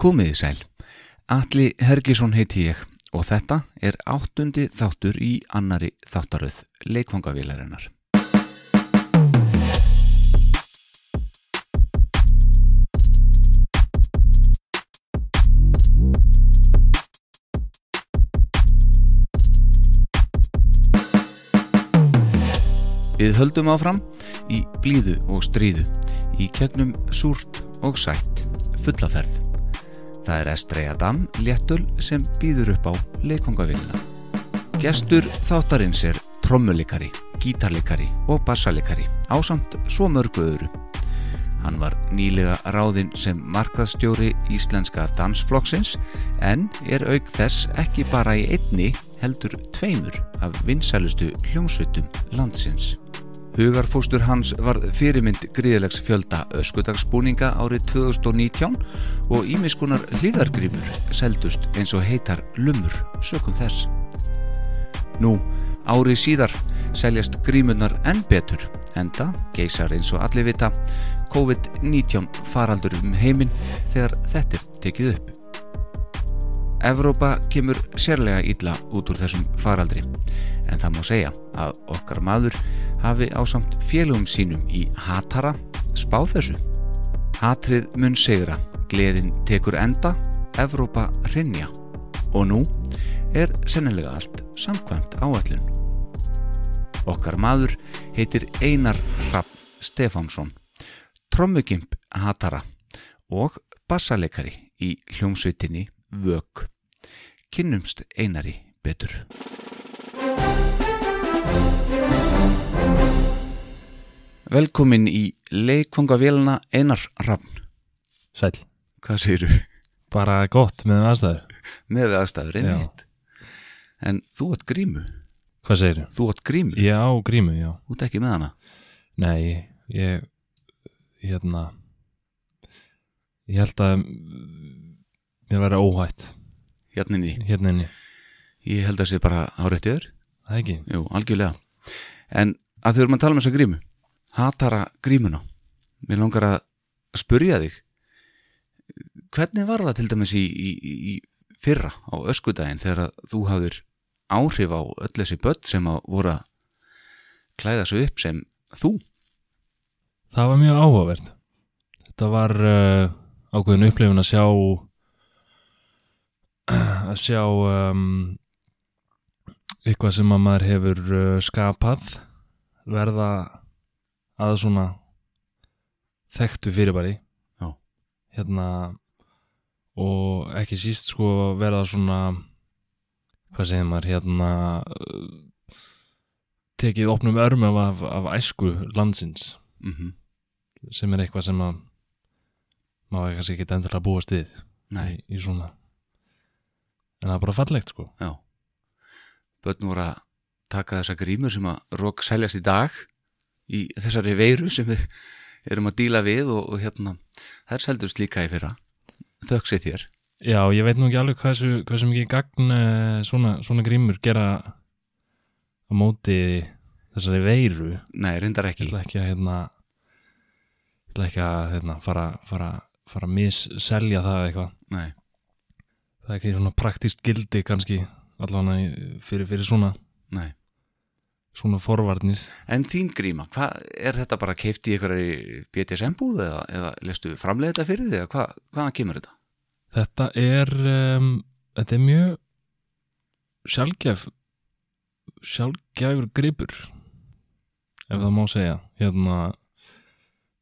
Komiði sæl. Atli Hergisson heiti ég og þetta er áttundi þáttur í annari þáttaröð leikfangavílarinnar. Við höldum áfram í blíðu og stríðu, í kegnum súrt og sætt, fullaferð. Það er Estri Adam Léttul sem býður upp á leikvangavinnina. Gestur þáttarins er trommulikari, gítarlikari og bassalikari ásamt svo mörgu öðru. Hann var nýlega ráðinn sem markaðstjóri íslenska dansflokksins en er auk þess ekki bara í einni heldur tveimur af vinsælustu hljómsveitum landsins. Hugarfóstur hans var fyrirmynd gríðilegs fjölda öskudagsbúninga árið 2019 og ímiskunar hlýðargrímur seldust eins og heitar lumur sökum þess. Nú, árið síðar seljast grímunar enn betur, enda geysar eins og allir vita COVID-19 faraldur um heiminn þegar þetta er tekið upp. Evrópa kemur sérlega illa út úr þessum faraldri en það má segja að okkar maður hafi ásamt félugum sínum í hatara spáð þessu. Hatrið mun segra, gleðin tekur enda, Evrópa rinja og nú er sennilega allt samkvæmt áallun. Okkar maður heitir Einar Rapp Stefánsson, trommugimp hatara og bassalegari í hljómsveitinni Vög. Kynnumst Einari betur. Velkomin í leikfangavélina Einar Rafn. Sæl, Hvað segirðu? bara gott með aðstæður Með aðstæður einmitt. En þú átt grímu. Hvað segir Þú átt grímu. Já, grímu, já Þú ert ekki með hana. Nei, ég hérna ég held að mér væri óhætt Hérna inni. hérna inni, Ég held að það sé bara árættið þér. það ekki Jú, algjörlega. En að þau erum að tala um þessa grímu. Hatara grímuna. Mér langar að spurja þig. Hvernig var það til dæmis í, í, í fyrra á öskudaginn þegar þú hafðir áhrif á öll þessi börn sem að voru að klæða sig upp sem þú? Það var mjög áhugavert Þetta var uh, ákveðin upplifun að sjá að sjá um, eitthvað sem að maður hefur uh, skapað verða að svona þekktu fyrirbæri. Já. hérna og ekki síst sko verða svona hvað segir maður hérna uh, tekið opnum örmum af, af æsku landsins. Mm sem er eitthvað sem að maður kannski ekki endilega búast við Nei, í, í svona en það er bara fallegt sko já. Börn voru að taka þessa grímur sem að rók seljast í dag í þessari veiru sem við erum að díla við og, og hérna, þær seldust líka í fyrra. Sér þér. já, ég veit nú ekki alveg hversu, hversu mikið gagn eh, svona, svona grímur gera á móti þessari veiru ég Nei, reyndar ekki. ætla ekki að hérna ég ætla ekki að hérna, fara, fara, fara að misselja það eitthvað Nei, það er ekki svona praktist gildi kannski allavega fyrir, fyrir svona nei. svona forvarnir En þín gríma, hvað er þetta bara keift í einhverju BDSM búð eða, eða lestu framlega þetta fyrir þig eða hvað, hvaðan kemur þetta? Þetta er um, þetta er mjög sjálfgæf sjálfgæfur gripur ef það má segja hérna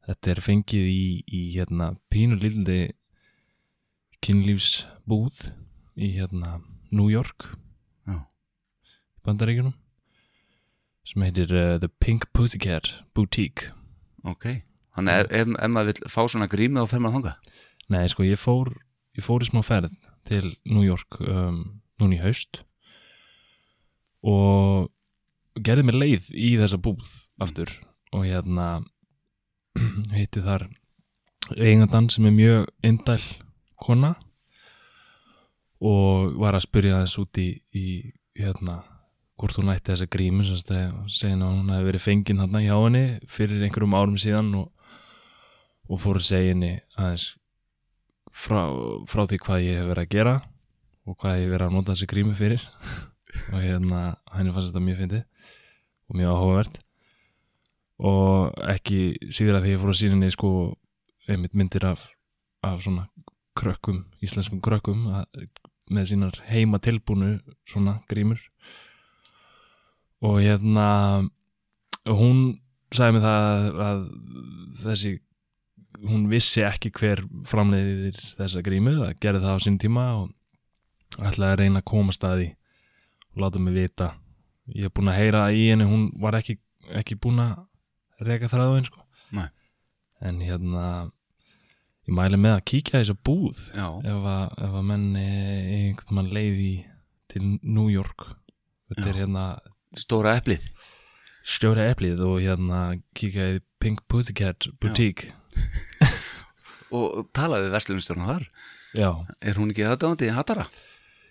þetta er fengið í, í hérna pínu lildi kynlífsbúð í hérna New York. Já. í Bandaríkjunum sem heitir uh, The Pink Pussycat Boutique. Ok, þannig ef, ef, ef maður vil fá svona grími þá fer maður þangað? Nei, sko, ég fór, ég fór í smá ferð til New York um, núna í haust. Og gerði mér leið í þessa búð aftur. Og hérna hitti þar eigandan sem er mjög indæl kona og var að spyrja þess út í, í hérna hvort hún ætti þessa grímu sem segja að hún hefði verið fenginn hérna hjá henni fyrir einhverjum árum síðan og, og fór að segja henni aðeins frá, frá því hvað ég hef verið að gera og hvað ég hef verið að nota þessi grímu fyrir. Og hérna henni fannst þetta mjög fyndið og mjög áhugavert. Og ekki síður að því ég fór að síninni sko einmitt myndir af, af svona krökkum, íslenskum krökkum að, með sínar heima tilbúnu svona grímur. Og hérna hún sagði mig það að, þessi hún vissi ekki hver framleiðir þessa grímu, það gerði það á sín tíma og ætlaði að reyna að koma staði og láta mig vita. Ég hef búin að heyra í henni hún var ekki, ekki búin að reyka þræðu einn sko. Nei. en hérna ég mæli með að kíkja í þessa búð Já, ef að, ef að menn eh, einhvern mann leiði til New York. Þetta er hérna stóra eplið. Stjóra eplið og hérna kíkja í Pink Pussycat Boutique. Og talaði verslunstjórna þar. Já. Er hún ekki aðdáðandi hattara?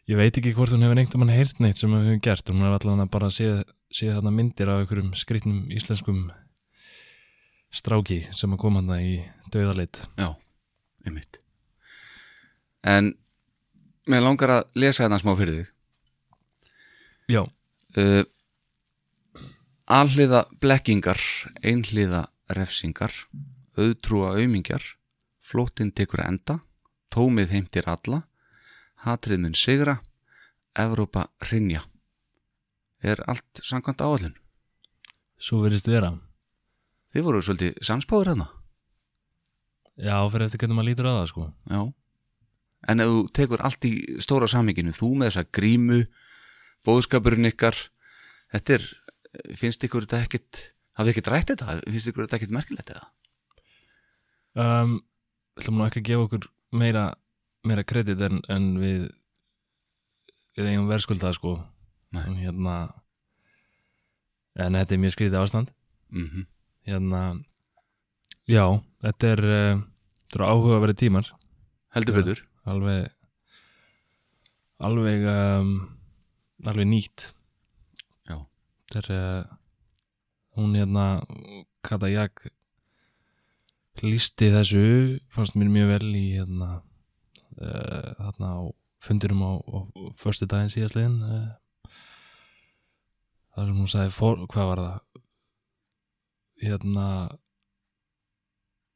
ég veit ekki hvort hún hefur einhvern mann heyrt neitt sem við höfum gert, hún hefur allavega bara séð, séð þarna myndir af einhverjum skrýtnum íslenskum stráki sem að koma þarna í döðalit Já, einmitt En mér langar að lesa hérna smá fyrir þig já, uh, Alhliða blekkingar, einhliða refsingar, auðtrúa aumingjar, flóttinn tekur enda, tómið heimtir alla, hatrið mun sigra, Evrópa hrinja. Er allt samkvæmt áallin? svo verðist vera Þið voru svolítið samspáður hérna. Já, fyrir eftir hvernig maður lítur á það sko Já. En ef þú tekur allt í stóra saminginu, þú með þessa grímu, bóðskapurinn ykkar, þetta er, finnst ykkur þetta ekkit, hafið ekkit rætt þetta? Finnst ykkur þetta ekkit merkilegt eða? um, ætlum nú ekki að gefa okkur meira, meira kredit en, en við við eigum verðskuldað sko Nei. en hérna en þetta er mjög skrítið ástand Mm hérna já, þetta er uh, þetta eru áhugaverið tímar Heldur betur. alveg alveg um, alveg nýtt Já. þetta er uh, hún hérna Kata Jag lísti þessu fannst mér mjög vel í hérna uh, þarna á fundurum á, á förstu daginn síðastliðin þar sem hún sagði for, hvað var það hérna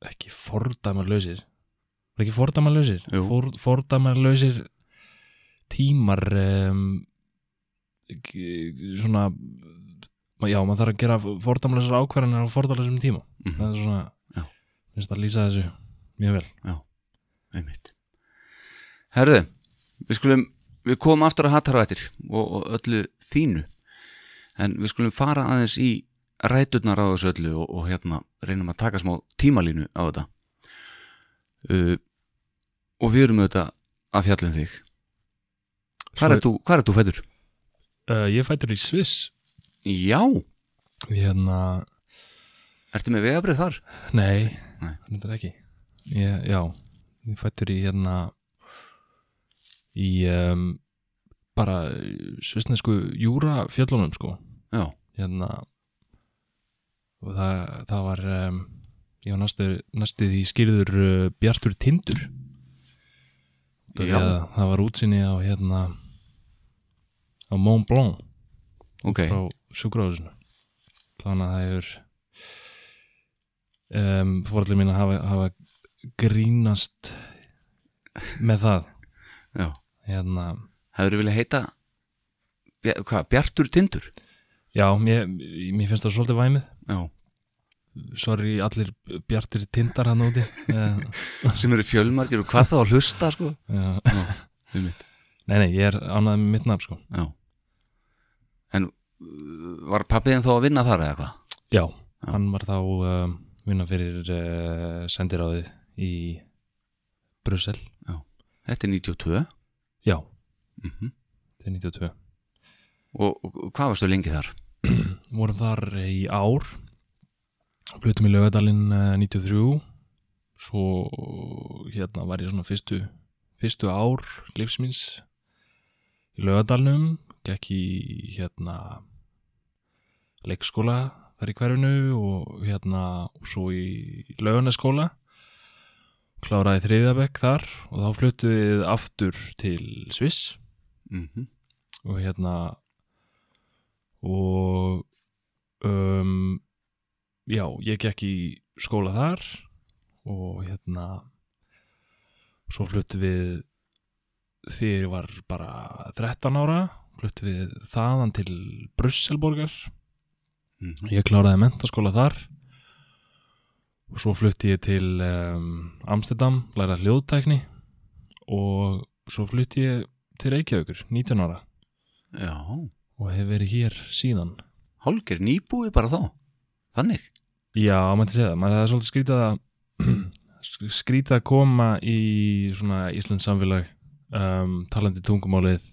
ekki fordæmarlausir var ekki fordæmarlausir Jú. For, fordæmarlausir tímar um, svona já, maður þarf að gera fordæmarlausar ákvarðanir á fordæmarlausum tíma Mm það er svona Já. finnst að lýsa þessu mjög vel Einmitt. Herðu, við skulum, við komum aftur að hattarættir og, og öllu þínu. En við skulum fara aðeins í ræturnar á þessu öllu og, og hérna reynum að taka smá tímalínu á þetta. Uh, og við erum auðvitað að fjallum þig. Hvað er þú, þú fættur? uh, ég fættur í Sviss Já, hérna, ertu með vegabrið þar? nei, Nei. þetta er ekki ég, já, ég fættur í hérna í um, bara svissnesku júra fjöllunum sko Já, hérna og það, það var um, ég var næstu, næstu því skýrður uh, Bjartur Tindur Út af því Já. að það var útsinni á hérna á Mont Blanc ok. frá sjúkrahúsinu þannig að það hefur um, fórallir mín að hafa, hafa grínast með það Já. hérna, Hefur þú viljað heita, hvað, Bjartur Tindur? Já, mér, mér finnst það svolítið væmið Já. sorry allir bjartir tindar hann úti Sem eru fjölmargir og hvað þá að hlusta, sko? já. Einmitt. nei, nei, ég er ánægð með mitt nafn sko Já. En uh, var pappiðin þá að vinna þar eða hvað? já, Já. hann var þá um, vinna fyrir uh, sendiráðið í Brussel Þetta er 92. já, Mm þetta er 92 og, og hvað varstu lengi þar? vorum þar í ár. Flutum í Laugadalinn eh, 93 svo hérna var ég svona fyrstu fyrstu ár lífsmins í Laugadalnum gekk í hérna leikskóla þar í hverfinu og hérna og svo í Laugarneskóla kláraði þriðabekk þar og þá fluttu við aftur til Sviss. Mm og hérna og um, já, ég gekk í skóla þar og hérna svo fluttu við þegar ég var bara 13 ára fluttu við þaðan til Brusselborgar -hmm. ég kláraði mentaskóla þar. Og svo flutti ég til um, Amsterdam, læra hljóðtækni og svo flutti ég til Reykjavíkur, 19 ára. Já, og hef verið hér síðan. Hálgir nýbúi bara þá? Þannig? Já, mætti segja það, maður það er svolítið skrítið að skrítið að koma í svona Íslands samfélag um, talandi tungumálið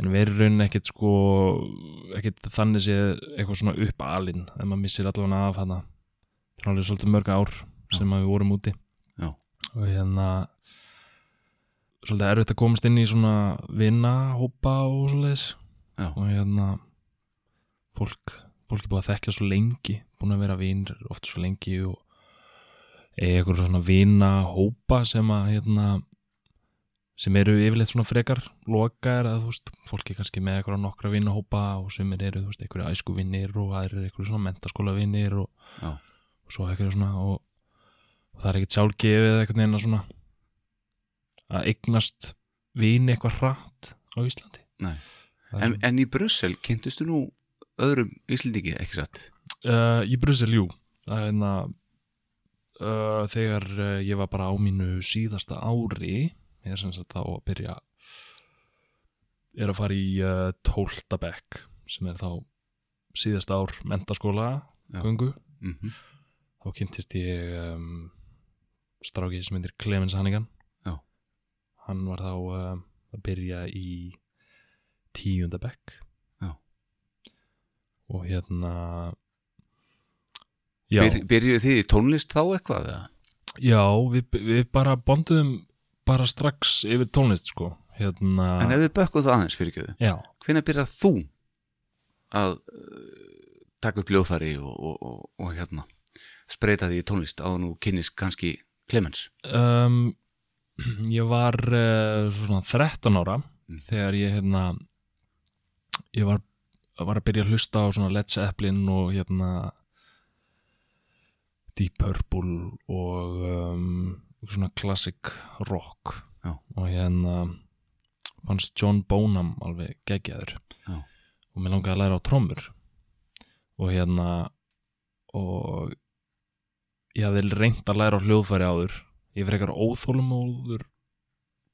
en verið raunin ekkert sko ekkert þannig séð eitthvað svona upp alinn en maður missir allavega af er alveg svolítið mörg ár sem við vorum úti. Já. og hérna svolítið erfitt að komast inn í svona vinahópa og svoleiðis Já. og hérna fólk, fólk er búið að þekkja svo lengi búin að vera vinir oft svo lengi og eitthvað svona vinahópa sem að hérna sem eru yfirleitt svona frekar lokaðir að þú veist, fólk er kannski með eitthvað nokkra vinahópa og sem eru, þú veist, eitthvað æsku vinnir og aðrir eru eitthvað svona mentaskóla vinnir og, og svo eitthvað svona og, og það er ekkert sjálfgefið eitthvað neina svona að eignast vini eitthvað hratt á Íslandi Nei. En, en í Brussel kynntustu nú öðrum Íslendingi, ekki satt? Uh, í Brussel, jú er hérna uh, þegar uh, ég var bara á mínu síðasta ári ég er sem sagt þá að byrja er að fara í uh, tólta bekk sem er þá síðasta ár mentaskóla Já. göngu, Mm -hmm. þá kynntist ég um, strákið sem heitir Clemens Hannigan Já. hann var þá uh, að byrja í tíunda bekk Já. og hérna Byr, Byrjuðu þið í tónlist þá eitthvað? eða? já við, við bara bonduðum bara strax yfir tónlist sko hérna, En ef við bökkum það aðeins fyrir já, Hvenær byrjað þú að uh, taka upp ljóðfæri og, og, og, og hérna spreita því í tónlist á nú kynnist kannski Clemens? um, ég var uh, svona 13 ára Mm. þegar ég hérna ég var, var að byrja að hlusta á svona Led Zeppelin og hérna Deep Purple og um, svona classic rock. Já. og hérna fannst John Bonham alveg geggjaður. Já. og mér langaði að læra á trommur. Og hérna og ég hafði reynt að læra á hljóðfæri áður. Ég fyrir eitthvað óþólumóður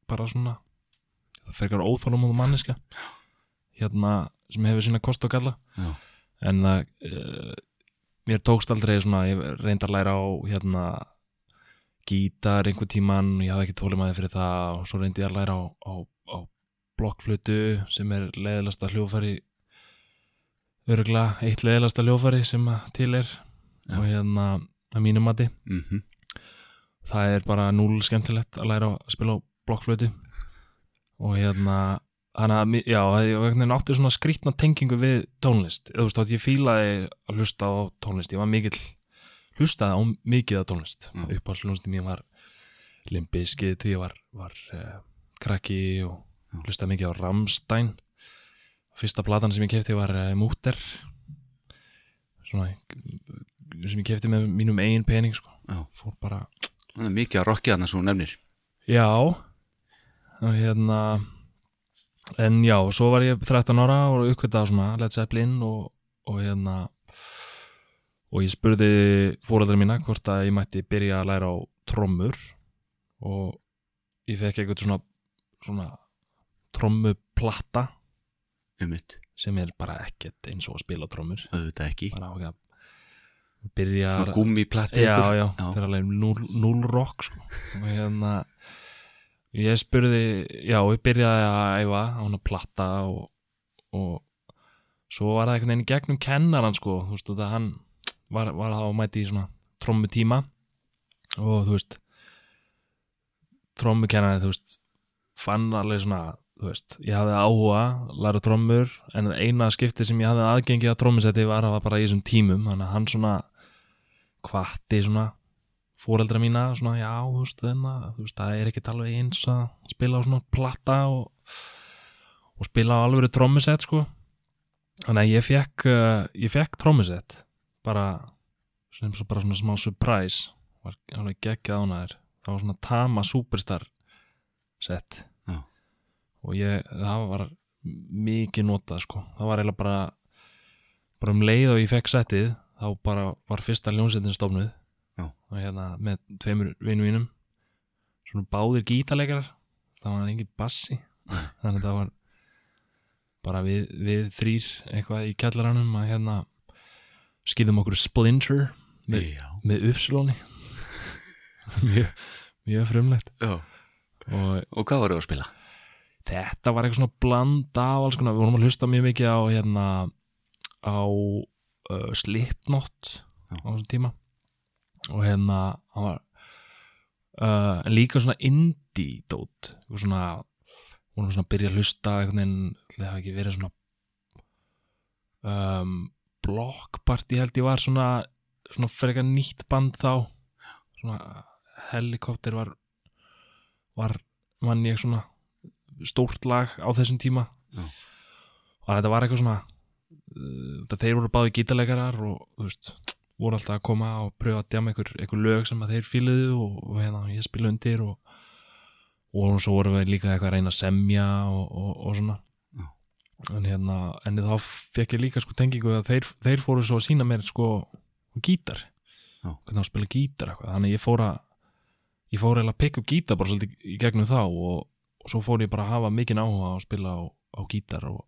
bara svona. Það fyrir eitthvað óþólumóður manniska hérna sem hefur sína kost og galla Já. en það uh, mér tókst aldrei svona ég reyndi að læra á hérna gítar einhver tíman ég hafði ekki þólimaði fyrir það og svo reyndi ég að læra á, á, á blokkflutu sem er leiðilegasta hljóðfæri öruglega eitt leiðilegasta hljóðfæri sem til er Já. og hérna að mínu mati Mm það er bara núl skemmtilegt að læra að spila á blokkflötu og hérna þannig að, já, ég vegna átti svona skrýtna tengingu við tónlist. Þú veist, að ég fílaði að hlusta á tónlist. Ég var mikill, hlustaði á mikið af tónlist, Mm. upp á slunsti mér var limbiskið til ég var, var uh, krakki og Já. hlustaði mikið á Rammstein. Fyrsta platan sem ég kefti var uh, Múter. Svona sem ég kefti með mínum eigin pening sko. Fór bara mikið að rokki þarna svo nefnir. Já. Og hérna en já, svo var ég 13 ára og uppkvitað svona Led Zeppelin og, og hérna og ég spurði fóreldrar mína hvort að ég mætti byrja að læra á trommur og ég fekk eitthvað svona, svona trommuplatta. Um mitt, sem er bara ekkert eins og að spila trommur. Auðvitað ekki. Bara á ekki að byrja Svona gúmmiplatti já, já, Já. er alveg núl, núl rock sko. og hérna ég spurði, já, ég byrjaði að æfa á hana platta og, og svo var það einhvern veginn gegnum kennaran sko, þú veist, það hann var, var það að mæti í svona trommutíma og þú veist trommukennari, þú veist fann alveg svona, þú veist ég hafði áhuga, að læra trommur en eina skipti sem ég hafði aðgengið að trommusetti var að var bara í þessum tímum, þannig að hann svona hvatti svona fóreldra mína svona, já, þú veist, þenna, þú veist, það er ekkert alveg eins að spila á svona platta og, og spila á alveg trommusett, sko. Þannig að ég fekk uh, ég fekk trommusett bara sem svo bara svona smá surprise. Var alveg geggjað ánæður það var svona Tama Superstar set. Já. og ég, það var mikið notað, sko, það var eiginlega bara bara um leið og ég fekk settið þá bara var fyrsta ljónsettin stofnuð. Og hérna með tveimur vinum mínum. Svona báðir gítarleikarar. Það var engin bassi. Þannig að það var bara við, við þrýr eitthvað í kjallaranum að hérna skýðum okkur Splinter með, með uppslóni mjög, mjög frumlegt. Og Og hvað voru að spila? þetta var eitthvað svona blanda af alls konar, við vorum að hlusta mjög mikið á hérna á uh, Slipknot á þessum tíma og hérna hann var uh, en líka svona indie dót. Eitthvað svona vorum svona að byrja að hlusta einhvern veginn, það hafi ekki verið svona um, blockparty held ég var svona svona frekar nýtt band þá. Svona helikopter var var mann ég svona stórt lag á þessum tíma. Já. og þetta var eitthvað svona uh, þeir voru báði gítarleikarar og þú veist, voru alltaf að koma og pröfa að djama einhver, einhver lög sem þeir fíluðu og, og hérna ég spila undir og, og svo voru við líka eitthvað að reyna að semja og, og, og svona Já. en hérna en þá fekk ég líka sko tengingu að þeir, þeir fóru svo að sína mér sko gítar Já. hvernig að spila gítar eitthvað þannig ég fór að ég fór að pikka upp gítar bara svolítið í gegnum þá og, og svo fór ég bara að hafa mikinn áhuga að spila á, á gítar og,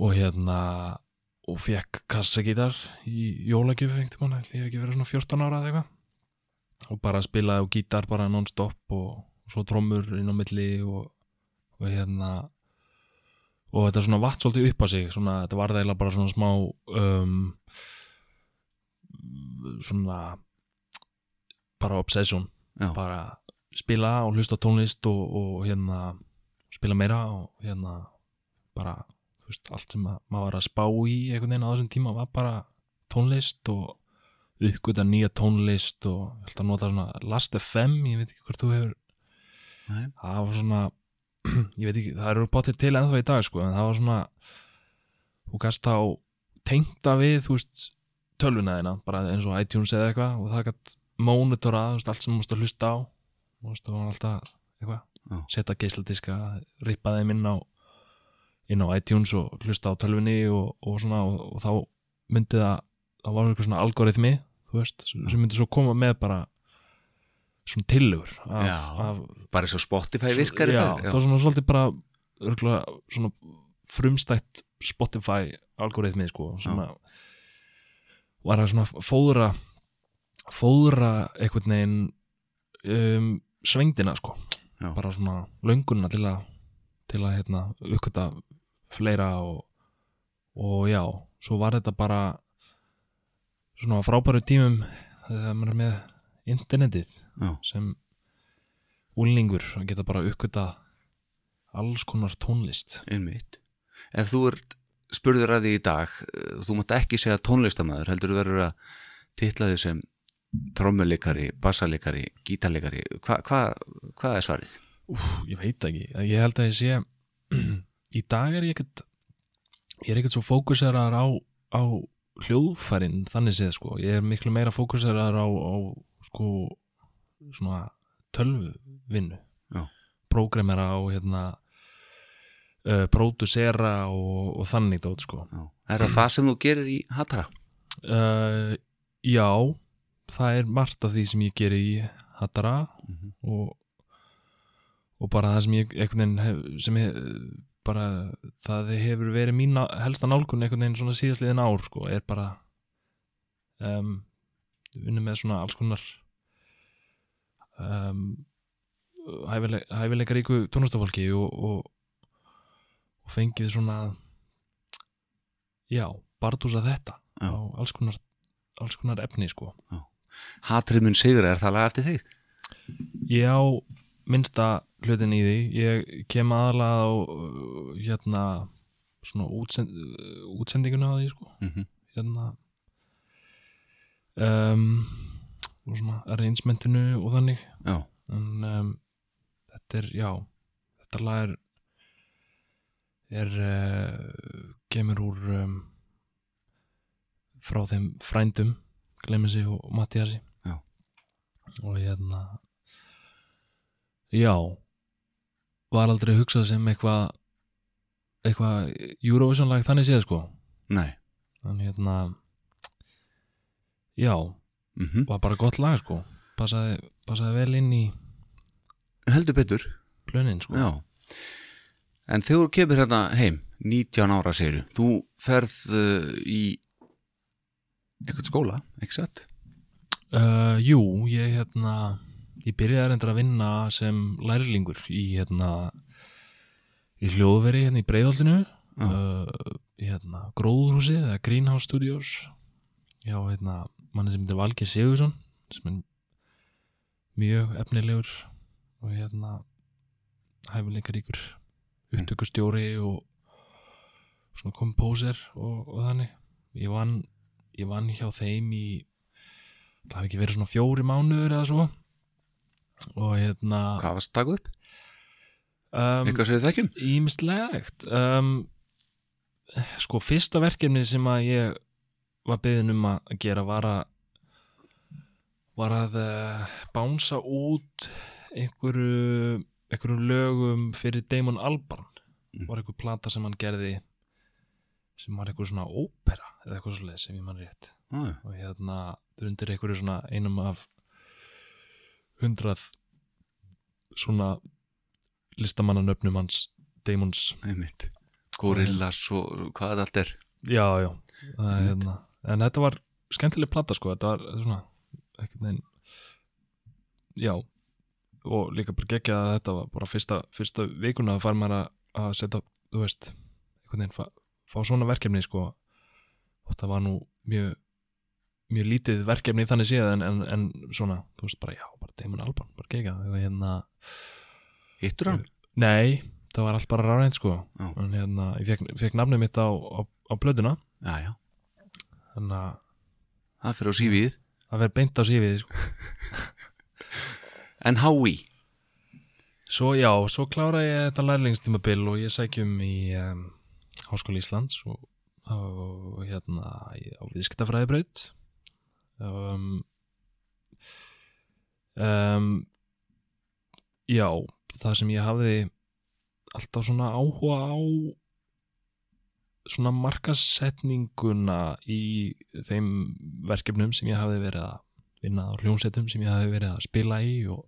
og hérna og fekk kassagítar í jólagjöf einhvern veginn, ég hef ekki verið svona 14 ára eða eitthvað og bara spilaði á gítar bara non-stop og, og svo trommur inn á milli og, og hérna og þetta svona vatt svolítið upp á sig svona, þetta var það bara svona smá um, svona bara obsession Já. bara spila og hlusta tónlist og, og hérna spila meira og hérna bara veist, allt sem að, maður var að spá í einhvern veginn á þessum tíma var bara tónlist og uppgöta nýja tónlist og held að nota svona Last FM, ég veit ekki hvort þú hefur Nei. það var svona ég veit ekki, það eru potið til ennþá í dag sko, en það var svona þú gast á tengda við þú veist, tölvuna þína bara eins og iTunes eða eitthvað og það gætt mónitora, þú veist, allt sem þú múst að hlusta á þú veist, það var alltaf eitthvað setja geisladiska, rippa þeim inn á inn á iTunes og hlusta á tölvunni og, og svona og, og þá myndi það, það var eitthvað svona algoritmi, þú veist, sem myndi svo koma með bara svona tillögur af, Já. af Bara eins og Spotify virkar já, það var svona svolítið bara örgulega svona frumstætt Spotify algoritmi sko, svona var að svona fóðra fóðra einhvern veginn um, svengdina sko Já. bara svona löngunna til að til að hérna uppkvæta fleira og, og já, svo var þetta bara svona frábæru tímum þegar maður er með internetið Já. sem úlningur að geta bara uppkvæta alls konar tónlist Einmitt. Ef þú ert spurður að því í dag, eh, þú mátt ekki segja tónlistamæður, heldur þú verður að titla þið sem trommuleikari, bassaleikari, gítarleikari, hvað hva, hva er svarið? Úf, ég veit ekki, ég held að ég sé í dag er ég ekkert ég er ekkert svo fókuserar á, á hljóðfærin þannig séð sko, ég er miklu meira fókuserar á, á sko svona tölvuvinnu Já. prógramera og hérna uh, pródusera og, og þannig dót sko Já. Er það það sem þú gerir í Hattara? uh, já það er margt af því sem ég geri í Hattara Mhm. og, og bara það sem ég hef, sem ég bara það hefur verið mín helsta nálgun einhvern veginn svona síðastliðin ár sko, er bara um, vinna með svona alls konar um, hæfileika ríku tónlistafólki og, og, og fengið svona já, bardúsa þetta Já. á alls konar alls konar efni sko Hatrið mun sigur, er það lag eftir þig? Ég á minnsta hlutin í því. Ég kem aðalega á uh, hérna svona útsend, uh, útsendinguna á því sko. Mm hérna um, og svona arrangementinu og þannig. Já, en um, þetta er, já þetta lag er er uh, kemur úr um, frá þeim frændum Glemisi og Mattiasi og hérna já var aldrei hugsað sem eitthvað eitthvað Eurovision lag þannig séð sko. Nei. En hérna já, mm var bara gott lag sko. Passaði, passaði vel inn í heldur betur, plönin sko. Já. En þegar þú kemur hérna heim 19 ára séru, þú ferð uh, í eitthvað skóla, ekki satt? Uh, jú, ég hérna ég byrjaði reyndar að vinna sem lærlingur í hérna í hljóðveri hérna í breiðoltinu Já. uh, í hérna gróðurhúsi eða Greenhouse Studios. Já, hérna manni sem heitir Valgeir Sigursson sem er mjög efnilegur og hérna hæfileikaríkur upptökustjóri og svona kompóser og, og þannig. Ég vann, ég vann hjá þeim í það hafi ekki verið svona fjóri mánuður eða svo og hérna Hvað varst taka upp? um, Eitthvað sem við þekkjum? Ímislegt um, Sko, fyrsta verkefni sem að ég var beðin um að gera var að var að uh, bánsa út einhverju einhverjum lögum fyrir Damon Albarn Mm. var einhver plata sem hann gerði sem var einhver svona ópera eða eitthvað svo leið sem ég mann rétt Ah, og hérna er undir einhverju svona einum af hundrað svona listamannanöfnum hans einmitt. Gorillas og hvað þetta allt er. Já, já. Einmitt. hérna. en þetta var skemmtileg plata sko. Þetta var svona veginn já. Og líka bara geggja að þetta var bara fyrsta, fyrsta vikuna að fara maður að, setja, þú veist veginn, fá, fá svona verkefni sko. Og það var nú mjög mjög lítið verkefni þannig séð en, en, en svona, þú veist bara já, bara Damon Albarn, bara geggja og hérna, Hittur hann? nei það var allt bara ráðrænt sko Já. en hérna, ég fekk, fekk nafnið mitt á, á, á blöðuna Já, já, þannig að það fyrir á sífið það verður beint á sífið sko. En hái? svo já, svo klára ég þetta lærlingstímabil og ég sækjum í um, Háskóli Íslands og, og hérna á viðskiptafræðibraut um, um, já það sem ég hafði alltaf svona áhuga á svona markasetninguna í þeim verkefnum sem ég hafði verið að vinna á hljómsettum sem ég hafði verið að spila í og,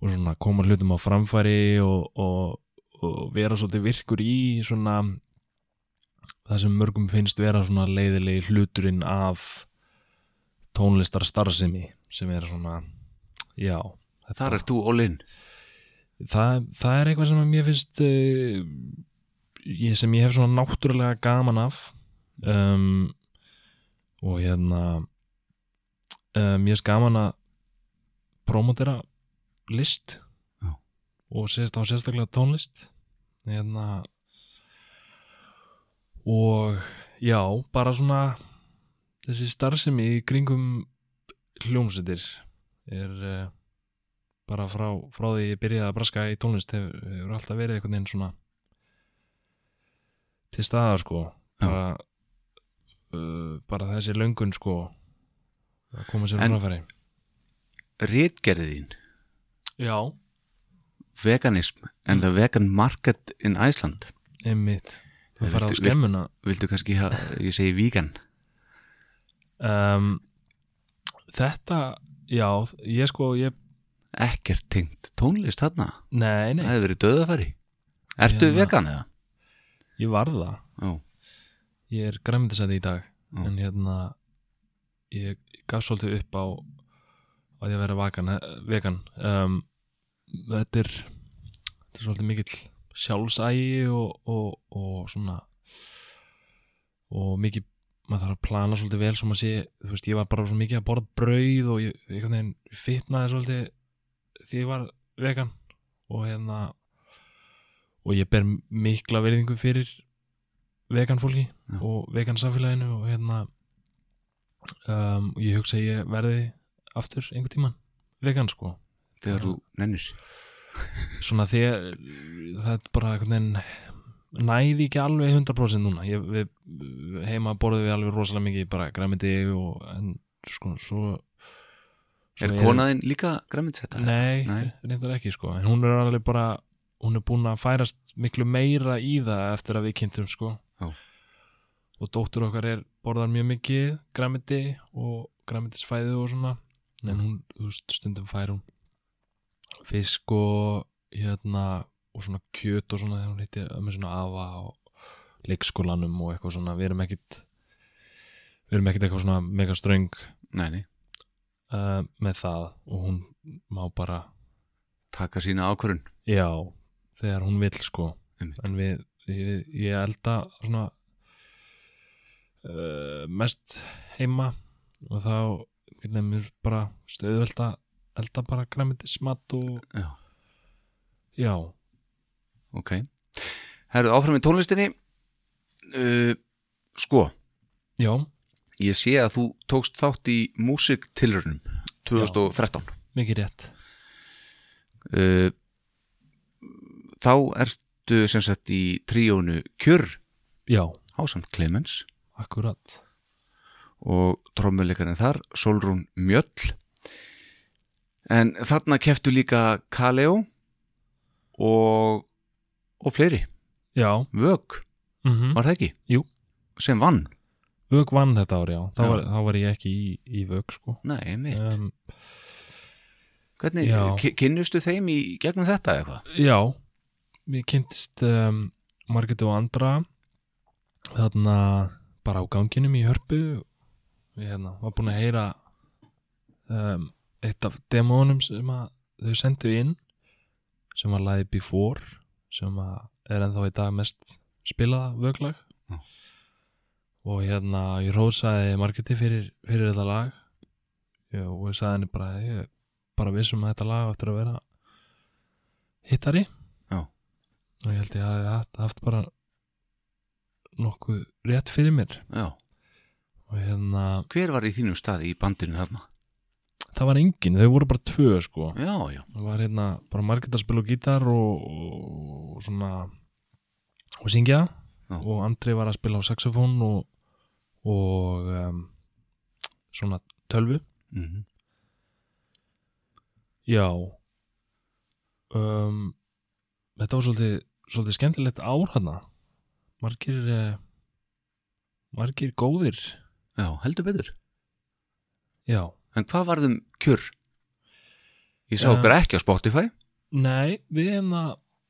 og svona koma hlutum á framfæri og, og, og vera svolítið virkur í svona það sem mörgum finnst vera svona leiðilegi hluturinn af tónlistar starfsemi sem er svona já, Þar ert þú all-in það, það er eitthvað sem mér finnst uh, ég, sem ég hef svona náttúrulega gaman af um, og hérna uh, mér finnst gaman að promotera list Já. og sérst á sérstaklega tónlist hérna og já, bara svona þessi starfsemi í kringum hljómsveitir er uh, bara frá, frá því ég byrjaði að braska í tónlist hefur, hefur alltaf verið einhvern veginn svona til staðar sko. Bara, uh, bara þessi löngun sko að koma sér á En- framfæri. Ritgerðin, já, veganism and the vegan market in Iceland. Einmitt. Þú fara á skemmuna. Viltu kannski, ég segi vegan um, þetta já, ég sko ég, Ekkert tengt tónlist þarna? Nei, nei, Það hefur verið döðafæri Ertu Hérna- vegan eða? ég var það. Já, ég er græmyndisæti í dag Já. en hérna ég gaf svolítið upp á að ég vera vakan, vegan. Um, þetta er þetta er svolítið mikill sjálfsægi og, og, og svona og mikið maður þarf að plana svolítið vel sem að sé, þú veist, ég var bara svo mikið að borða brauð og ég, einhvern veginn fitnaði svolítið því ég var vegan og hérna og ég ber mikla verðingu fyrir vegan fólki Já. og vegan samfélaginu og hérna um, og ég hugsa að ég verði aftur einhver tíman vegan sko þegar þú nennir svona að það er bara einhvern veginn næði ekki alveg 100% núna ég, við, heima borðum við alveg rosalega mikið bara græmiti og en sko svo, svo Er konaðinn líka græmitsetta? Nei, Nei. reyndar ekki sko en hún er alveg bara, hún er búin að færast miklu meira í það eftir að við kynntum sko Já. og dóttur okkar er borðar mjög mikið græmiti og græmitisfæði og svona en hún, stundum fær hún fisk og hérna og svona kjöt og svona þegar hún heitir með svona afa og leikskólanum og eitthvað svona, við erum ekkit við erum ekkit eitthvað svona mega ströng uh, með það og hún má bara taka sína ákvörun Já, þegar hún vill sko. Einmitt. en við, ég, ég elda svona uh, mest heima og þá getur mér bara stöðvöld að elda bara græmitismat og Já, já, ok. Herru, áfram í tónlistinni. Uh, Sko, já, ég sé að þú tókst þátt í músiktilrunum 2013 mikið rétt. Uh, Þá ertu sem sagt í tríónu Kjör. Já, ásamt Clemens. Akkurat. Og trommuleikarinn þar, Solrún Mjöll. En þarna keftu líka Kaleo og og fleiri, Já, Vög, mm var það ekki? Jú. sem vann, Vög vann þetta ári, já, þá. Var, þá var ég ekki í, í Vög sko. Nei, mitt um, hvernig, kynnustu þeim í gegnum þetta eitthvað? Já, við kynntist um, Margit og andra þarna bara á ganginum í hörpu. Við hérna, var búin að heyra um, eitt af demónum sem að þau sendu inn sem var lagið Before sem er ennþá í dag mest spilaða vöglag Já. og hérna ég rósaði Margiti fyrir, fyrir þetta lag Já, og ég sagði henni bara ég bara vissum að þetta lag eftir að vera hittari Já. og ég held ég að haft, haft bara nokkuð rétt fyrir mér Já. og hérna, hver var í þínu staði í bandinu þarna? Það var engin, þau voru bara tvö sko, Já, já, það var hérna bara margir að spila gítar og, og svona og syngja. Já. og Andri var að spila á saxofón og, og um, svona tölvu. Mm já. Um, þetta var svolítið, svolítið skemmtilegt ár hana margir eh, margir góðir. Já, heldur betur. Já, en hvað varðum Kjör? Ég sá okkur ekki á Spotify. Nei, við hérna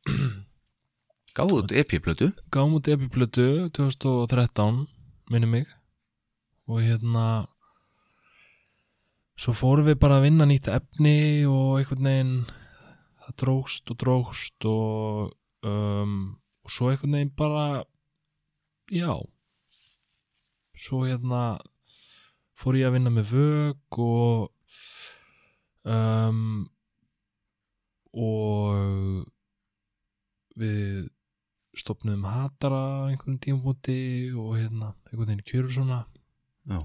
gáðu út EP-plötu gáum út epiplötu 2013 minni mig. Og hérna svo fórum við bara að vinna nýtt efni og einhvern veginn það drógst og drógst og, um, og svo einhvern veginn bara já. Svo hérna fór ég að vinna með vög og um, og við stopnum hatara einhvern tímabúti og hérna einhvern veginn kjörur svona Já.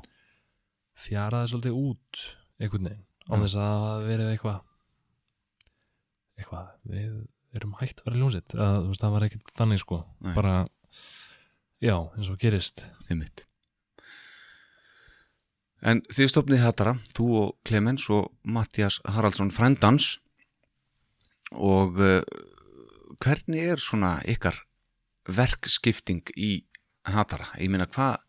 fjaraði svolítið út einhvern veginn á þess að verið eitthvað eitthvað við erum hægt að vera ljónsitt það var ekkert þannig sko Nei. bara já eins og gerist Einmitt. En þið stopnið hattara, þú og Clemens og Mattias Haraldsson frændans og uh, hvernig er svona ykkar verkskipting í hattara? Ég meina hvað,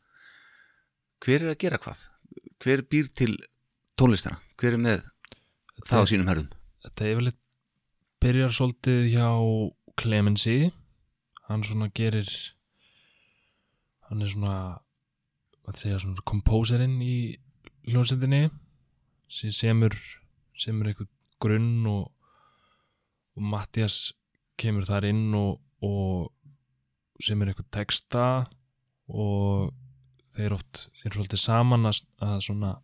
hver er að gera hvað? Hver býr til tónlistina? Hver er með það á sínum herðum? þetta yfirleitt byrjar svolítið hjá Clemency hann svona gerir hann er svona hvað segja svona kompóserinn í hljónsettinni sem semur semur eitthvað grunn og, og Mattias kemur þar inn og, og semur eitthvað texta og þeir oft eru svolítið saman að, að svona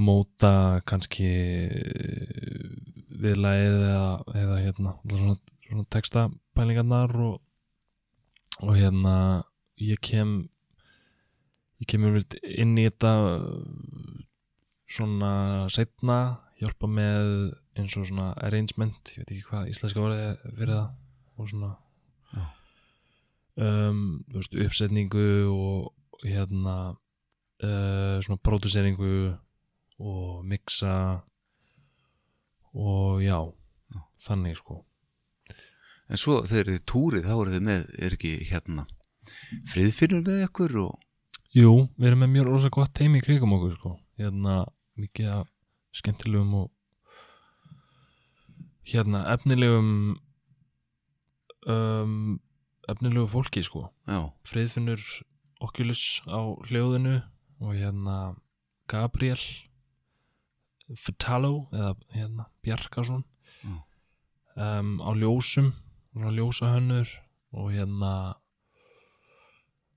móta kannski viðlagið eða, eða hérna svona, svona textapælingarnar og, og hérna ég kem ég kemur inn í þetta svona setna hjálpa með eins og svona arrangement, ég veit ekki hvað íslenska er fyrir það og svona. Um, veist, uppsetningu og hérna uh, svona próduseringu og mixa og já, Já. þannig sko. En svo þegar þið túrið þá eru þið með, er ekki hérna friðfinnur með ykkur og Jú, við erum með mjög rosa gott teimi í krigum okkur sko. hérna mikið af skemmtilegum og hérna efnilegum um, efnilegu fólki sko já, Friðfinnur Oculus á hljóðinu og hérna Gabriel Fatalo eða hérna Bjarkason Já. um, á ljósum svona ljósahönnur og hérna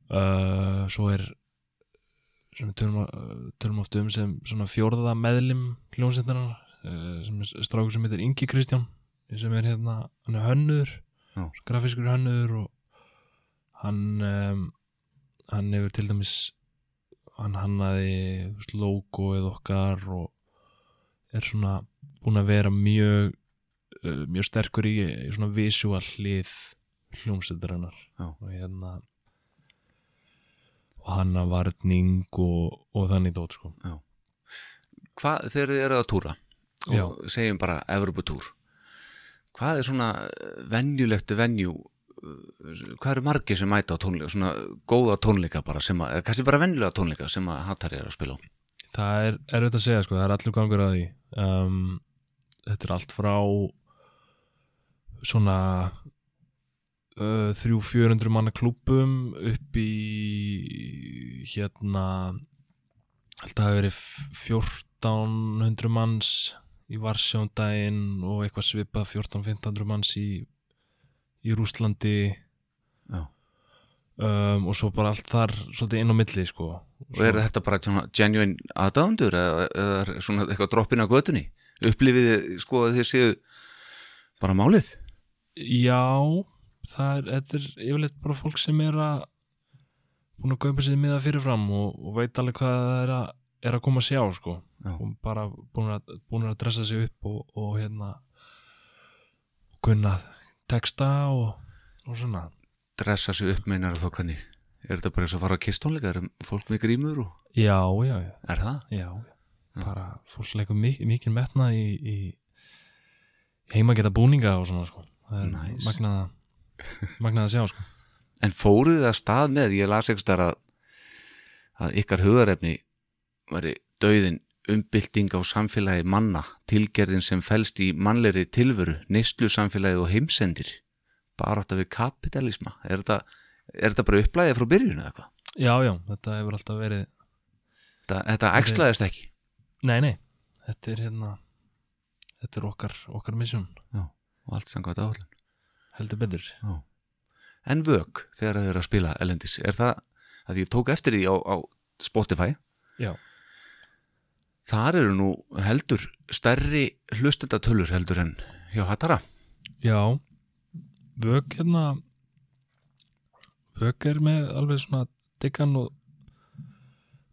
uh, svo er sem við tölum, uh, tölum oft um sem svona fjórða meðlim hljónsettarnar uh, sem er strákur sem heitir Ingi Kristján sem er hérna, hann er hönnur Já. grafiskur hönnur og hann um, hann hefur til dæmis hann hannaði veist, logoið okkar og er svona búin að vera mjög uh, mjög sterkur í, í svona visual hlið hljómsveitarinnar Já. og hérna og hanna varning og, og þannig dót sko. Hvað þegar þið eru að túra og Já. segjum bara Evropatúr hvað er svona venjulegt venjú eh, hvað eru margir sem mæta á tónleika svona góða tónleika bara sem að, eða kannski bara venjulega tónleika sem að hattar er að spila á? Það er erfitt að segja sko, það er allur gangur að því. Um, þetta er allt frá svona uh, þrjú fjörundur manna klúbum upp í hérna held að það hafi verið 1400 manns í Varsjóndaginn og eitthvað svipað 14-1500 manns í í Rússlandi. Já. um, og svo bara allt þar svolítið inn á milli sko. Og er þetta bara svona genuine aðdándur eða, eða svona eitthvað droppin á götunni? Upplifið sko að þið séu bara málið? Já, það er, þetta er yfirleitt bara fólk sem er að búin að kaupa sér miða fyrirfram og, og veit alveg hvað það er að, er að koma að sjá sko. Já. og bara búin að, búin að dressa sig upp og, og hérna kunna texta og, og svona. Dressa sig upp meinar þá hvernig er þetta bara eins og fara á kistónleika er fólk með grímur og Já, já, já, er það? já, bara fólk leikur mik mikið metna í, í heima geta búninga og svona sko. Það er Nice. magnað magnað að sjá sko En fóruð þið að stað með, ég las ekki þar að, að ykkar hugarefni væri dauðin umbylting á samfélagi manna, tilgerðin sem felst í mannleiri tilveru, neyslu samfélagið og heimsendir, bara átt við kapitalisma. Er þetta, er þetta bara upplæðið frá byrjun eða eitthvað? Já, já, þetta hefur alltaf verið Þetta, þetta ekslaðist ekki. Nei, nei, þetta er hérna þetta er okkar, okkar misjón Og allt samkvæmt áhaldun. Heldur betur. En vög, þegar þið eru að spila elendis, er það, að ég tók eftir því á, á Spotify, Já, þar eru nú heldur stærri hlustendatölur heldur en hjá Hattara. já. Vög hérna Vög er með alveg svona diggan og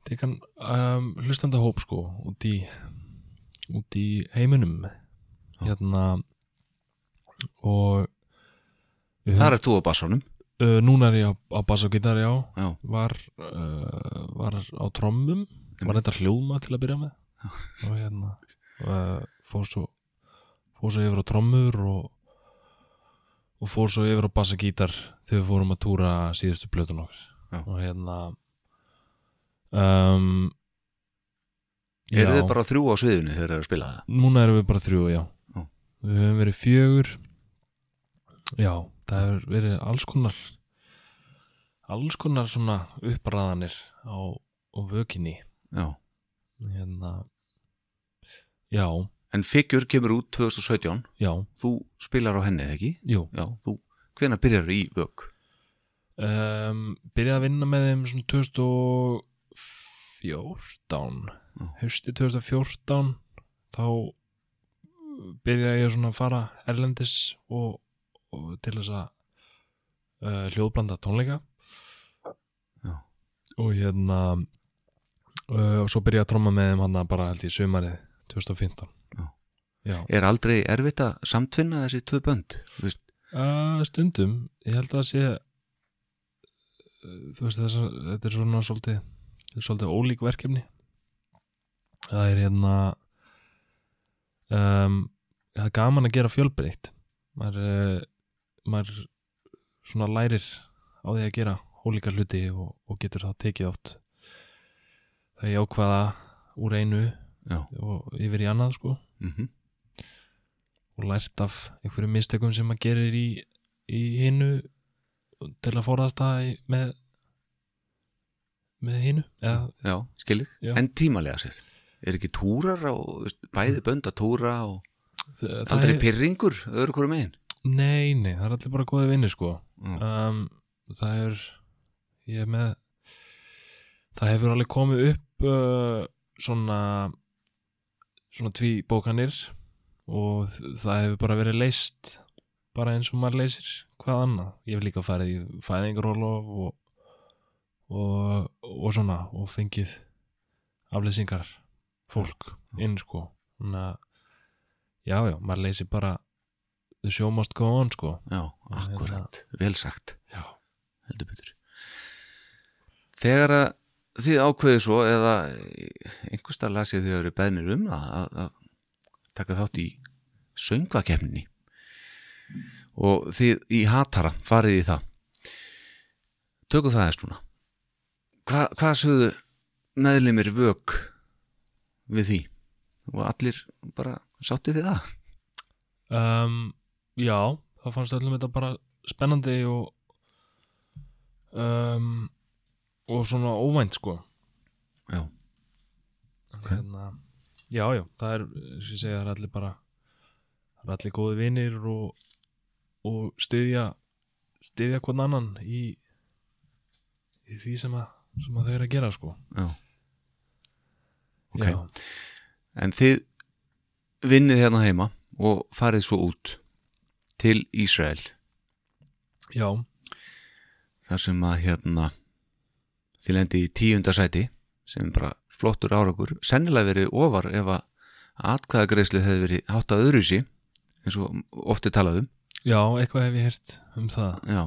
diggan um, hlustandahóp sko út í út í heiminum. Hérna og Þar er þú á bassanum. uh, núna er ég á, á bass og gitar já Já. var, uh, var á trommum var þetta hljóma til að byrja með og hérna uh, fór svo fór svo yfir á trommur og, og fór svo yfir á bassa gítar þegar við fórum að túra síðustu plötun okkur Já. og hérna um, Eru þið bara þrjú á sviðinu þegar þið eru að spila það? núna erum við bara þrjú, já. Já. við höfum verið fjögur já, það hefur verið alls konar alls konar svona uppræðanir á, á vökinni Já. hérna já, En Figure kemur út 2017, já, þú spilar á henni, ekki? jú Já, þú, hvenær byrjar í vög? um, byrjaði að vinna með þeim svona 2014 Já. hausti 2014 þá byrjaði ég svona að fara erlendis og til þess að uh, hljóðblanda tónleika Já. og hérna uh, og svo byrja að tromma með þeim hann bara held ég sumarið 2015 Já. Já. Er aldrei erfitt að samtvinna þessi tvö bönd? Uh, stundum, ég held að það sé þú veist þess að þetta er svona svolítið svolítið ólík verkefni það er hérna um, það er gaman að gera fjölbreytt maður, uh, maður svona lærir á því að gera ólíka hluti og, og getur þá tekið oft það ég ákvaða úr einu já, og yfir í annað sko mhm, og lært af einhverjum mistökum sem maður gerir í, í hinnu til að forðast það með með hinnu já, skilið. Já. En tímalega séð. Er ekki túrar á, bæði bönd að túra og það, aldrei er, pyrringur, öðru hverju megin? Nei, nei, það er allir bara góði vinni sko. Já, um, það er ég er með það hefur alveg komið upp uh, svona svona tví bókanir og það hefur bara verið leist bara eins og maður leysir hvað annað. Ég hef líka farið í fæðingarólof og, og, og svona og fengið aflýsingar fólk inn sko. Þannig að já já, maður leysir bara the show must go on sko. Já, akkurat, vel sagt, já, heldur betur. Þegar að þið ákveðið svo eða einhverstað lasið þið eru beðnir um að, að, að taka þátt í söngvakefninni og þið í hatara farið í það. Tökum það eða núna. Hva, hvað sögðu meðlimir vök við því? Og allir bara sáttu við það? Um, já það fannst öllum þetta bara spennandi og um, og svona óvænt sko. Já, Ok. hérna, já já, það er sem ég segja, það er allir bara það er allir góði vinir og, og styðja styðja hvern annan í í því sem að, sem að þau eru að gera sko. Já. Ok. já, En þið vinnið hérna heima og farið svo út til Ísrael. Já, þar sem að hérna þið lendi í tíunda sæti sem bara flottur árakur sennilega verið ofar ef að atkvæðagreislu hefði verið hátt að öðru sí eins og ofti talað um. Já, eitthvað hef ég heyrt um það. Já.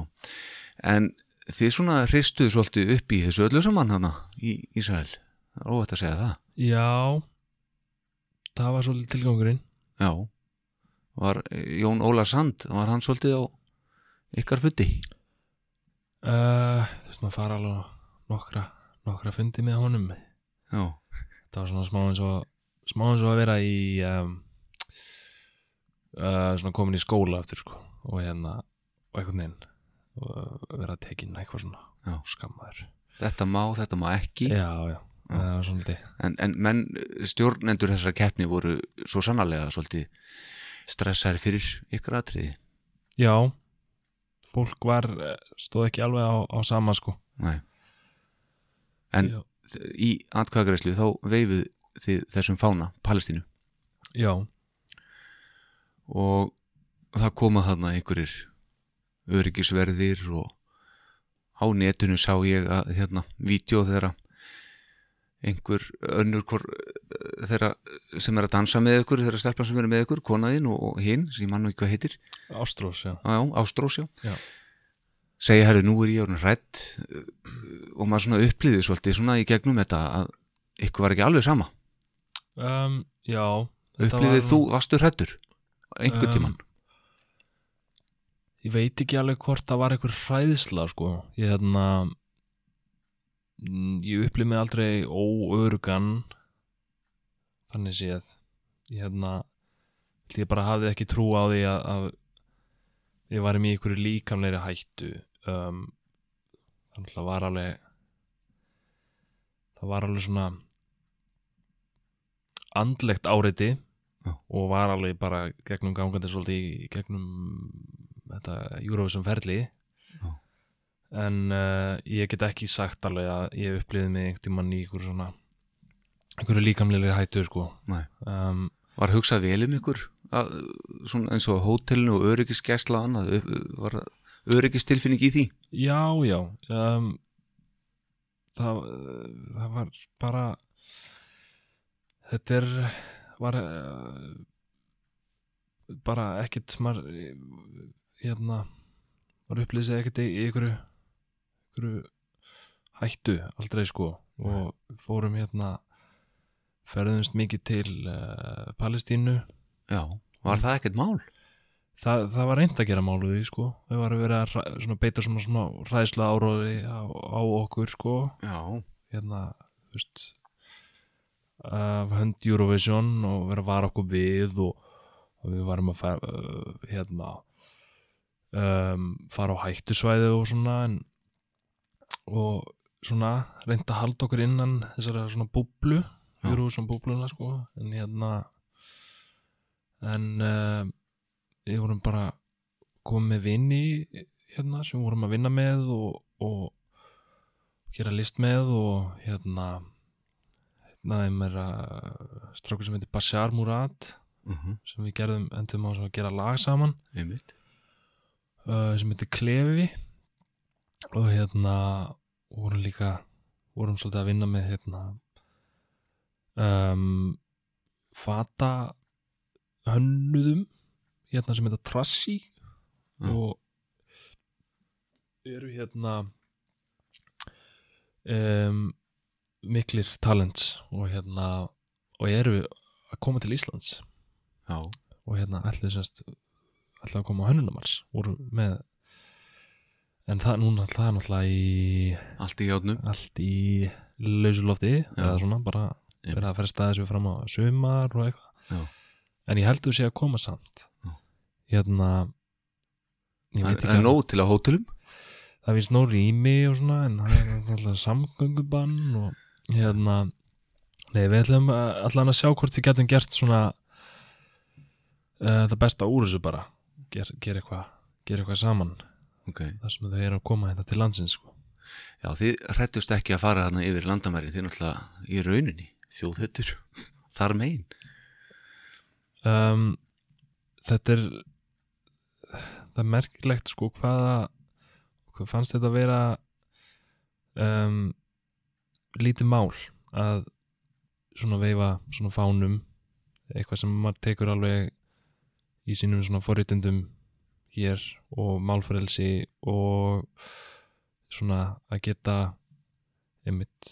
en þið svona hristuðu svolítið upp í þessu öllu saman hana í Ísrael. Er óvægt að segja það. Já, það var svolítið tilgangurinn. Já, var Jón Óla Sand var hann svolítið á ykkar fundi? Uh, þú veist maður fara alveg nokkra, nokkra fundi með honum. Já, það var svona smá eins og smá eins og að vera í um, uh, svona komin í skóla aftur sko. Og hérna og einhvern veginn og vera tekin eitthvað svona Já. skammaður. Þetta má, þetta má ekki. Já, já, það var svona en, en menn stjórnendur þessara keppni voru svo sannarlega svolítið stressaði fyrir ykkur atriði? Já, fólk var eh, stóð ekki alveg á, á sama sko. Nei. en já, í atkvæðagreislu þá veifið þið þessum fána, Palestínu? Já, og það koma þarna einhverjir öryggisverðir og á netinu sá ég að hérna, vídeo þeirra einhver önnur hvor, eh, þeirra sem er að dansa með ykkur þeirra stelpan sem er með ykkur, konaðinn og, og hinn sem ég mann og hvað heitir. Ástrós, já. Á, Ástrós, já, Já. segja herri, nú er ég orðin hrætt og maður svona upplýði svolítið svona í gegnum þetta að ykkur var ekki alveg sama. Um, já upplýðið var- þú, varstu hrættur einhver Um, tíman ég veit ekki alveg hvort það var einhver hræðsla sko. Ég hérna ég upplýð mig aldrei óörugan þannig séð ég hérna ég bara hafði ekki trú á því að, að ég var í einhverju líkamleiri hættu um, þannig að var alveg það var alveg svona andlegt áreiti Já. og var alveg bara gegnum gangandi svolítið gegnum þetta Eurovision ferli Já. En uh, ég get ekki sagt alveg að ég upplýði mig einhvern tímann í einhverju svona einhverju líkamlega hættu sko. Um, Var hugsað vel um ykkur að, svona eins og hótelinu og öryggisgæsla annað, var öryggistilfinning í því? já, já. Um, það, það var bara þetta er var uh, bara ekkert maður hérna var upplýsið ekkert í í einhverju, einhverju hættu aldrei sko. Og fórum hérna ferðumst mikið til uh, Palestínu. Já, var það ekkert mál? Þa, það var reynd að gera máluði sko. Við varum verið að svona, beita svona, svona hræðsla áróði á, á okkur sko. Já, hérna þú veist af hönd Eurovision og vera að vara okkur við og, og við varum að fara, uh, hérna um, fara á hættusvæði og svona en, og svona reynda að halda okkur innan þessara svona búblu Já. Eurovision búbluna sko. En hérna en uh, við vorum bara komið með vini hérna sem við vorum að vinna með og, og gera list með og hérna hérna þeim er að strákur sem heitir Bashar Murad uh sem við gerðum endum á að gera lag saman. Uh, sem heitir Klefi og hérna vorum líka vorum svolítið að vinna með hérna um, fata hönnuðum hérna sem heitir Trassi. Já. og eru hérna um, miklir talents og hérna og eru að koma til Íslands. Já, og hérna ætlaði semst ætlaði að koma á hönnunumars voru með en það núna það er náttúrulega í allt í hjátnum allt í lausulofti eða svona bara Já. verið að fresta þessu fram á sumar og eitthvað. En ég heldur sé að koma samt. Hérna ég veit Það ekki er alveg- nóg til að hótelum. Það finnst nóg rými og svona en það er alltaf samgöngubann og hérna nei við ætlum að- allan að sjá hvort við getum gert svona uh, það besta úr þessu bara. Ger, ger eitthvað ger eitthvað saman Ok, þar sem þau eru að koma þetta til landsins sko. já þið hrættust ekki að fara þarna yfir landamæri þið náttúrulega í rauninni þjóðhettur þar megin. Um, þetta er það er merkilegt sko hvaða hvað fannst þetta að vera um, lítið mál að svona veifa svona fánum eitthvað sem maður tekur alveg í sínum svona forritendum hér og málfrelsi og svona að geta einmitt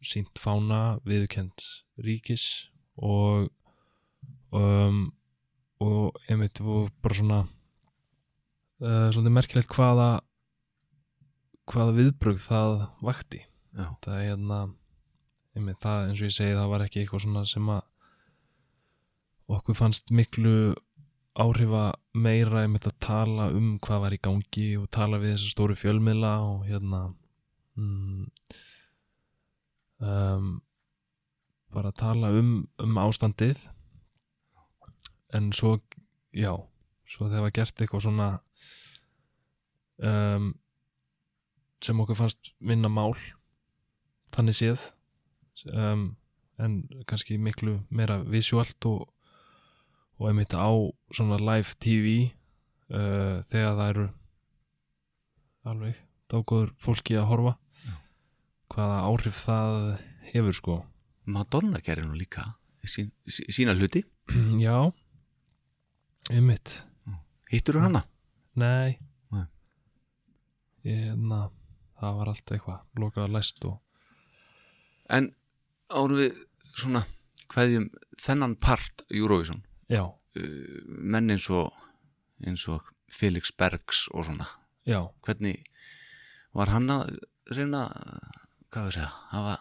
sínt fána viðkend ríkis og um, og einmitt og bara svona uh, svolítið merkilegt hvaða hvaða viðbrögð það vakti. Já, það er hérna einmitt það eins og ég segi það var ekki eitthvað svona sem að okkur fannst miklu áhrifa meira einmitt að tala um hvað var í gangi og tala við þessa stóru fjölmiðla og hérna mm, um, bara tala um, um ástandið. En svo já, svo þegar var gert eitthvað svona um, sem okkur fannst minna mál þannig séð um, en kannski miklu meira visuált og, og einmitt á svona live TV uh, þegar það eru alveg dágóður fólki að horfa. Já. hvaða áhrif það hefur sko. Madonna gerir nú líka sín, sí- sína hluti. Já. Einmitt. Hittur þú hana? Nei. Nei. Ég, na, það var allt eitthvað lokað að læst og En árum við svona hvaðjum þennan part Eurovision já, uh, menn eins og eins og Felix Bergs og svona. Já, hvernig var hann að reyna hvað við segja hafa,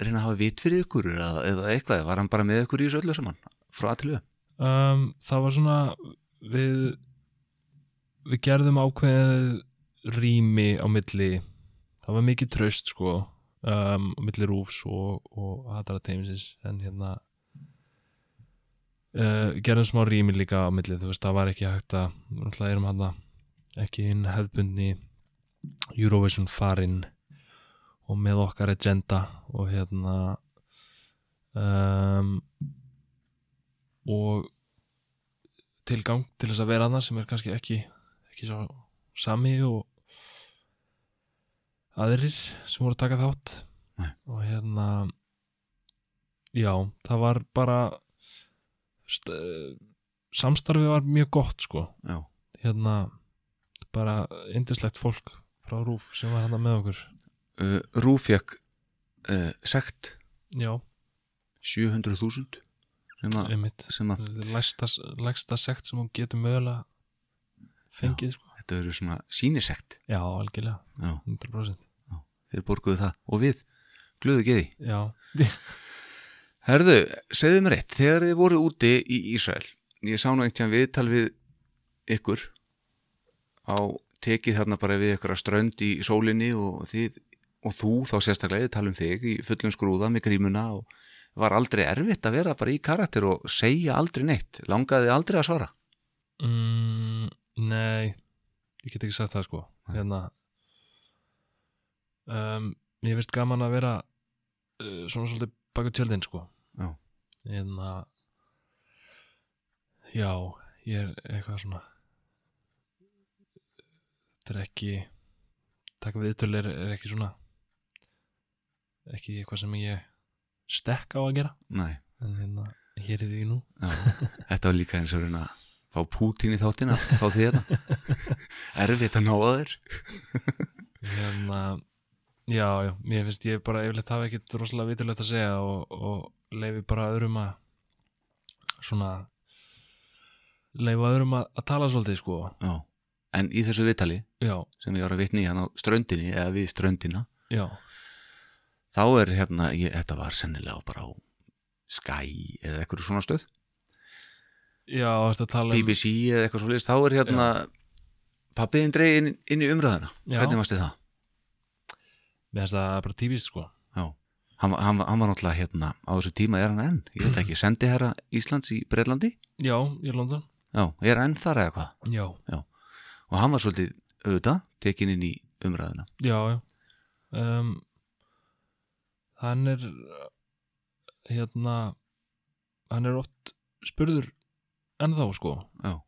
reyna að hafa vit fyrir ykkur eða, eða eitthvað, var hann bara með ykkur í þessu öllu saman frá aðtilu um, það var svona við við gerðum ákveðið rými á milli það var mikið tröst sko um, á milli rúfs og, og hatara teimisins en hérna uh, gerðum smá rými líka á milli þú veist það var ekki hægt að náttúrulega erum hann ekki hinn hefðbundni Eurovision farinn og með okkar agenda og hérna um, og tilgang til þess að vera annað sem er kannski ekki ekki svo sami og aðrir sem voru að taka þátt Nei. og hérna já, það var bara st samstarfið var mjög gott sko. Já, hérna bara indislegt fólk frá Rúf sem var hérna með okkur. Uh, Rúf fekk uh, sekt. Já, 700.000 sem, að- lægsta, sekt sem hún getur mögulega fengið sko. þetta eru svona sínisekt já, algjörlega, Já, 100% þeir borguðu það. Og við glöðu geði. Já, Herðu, segðu mér eitt, þegar þið voru úti í Ísrael, ég sá nú einhvern viðtal við ykkur á tekið þarna bara við ykkur að strönd í sólinni og þið og þú þá sérstaklega, þið tala um þig í fullum skrúða með grímuna og var aldrei erfitt að vera bara í karakter og segja aldrei neitt, langaði aldrei að svara? Mm, nei ég get ekki sagt það sko. Hérna um, ég veist gaman að vera uh, svona svolítið baka tjöldin sko Já. hérna já, ég er eitthvað svona þetta er ekki taka viðtöl er, er ekki svona ekki eitthvað sem ég stekk á að gera. Nei, en hérna, hér er ég nú. Já, þetta var líka eins og reyna að fá Pútín í þáttina, fá því þetta erfitt að ná að þér. Hérna já, já, mér finnst ég bara yfirleitt hafa ekkit rosalega viturlegt að segja og, og leifi bara öðrum að svona leifa öðrum að, að tala svolítið sko. Já, en í þessu viðtali já, sem ég var að vitni hann á ströndinni eða við ströndina já, þá er hérna, ég, þetta var sennilega bara á Sky eða eitthvað svona stöð. Tala um BBC eða eitthvað svo þá er hérna pappiðin dreigð inn, í umræðina Já. hvernig varst þið það? mér finnst það bara tífist sko hann, hann, hann var náttúrulega hérna á þessu tíma er hann enn, ég veit ekki sendi herra Íslands í Breitlandi já, ég London. Já, er enn þar eða hvað? Já, og hann var svolítið auðvitað tekin inn í umræðina já, já. Um, hann er hérna hann er oft spurður ennþá sko. Já,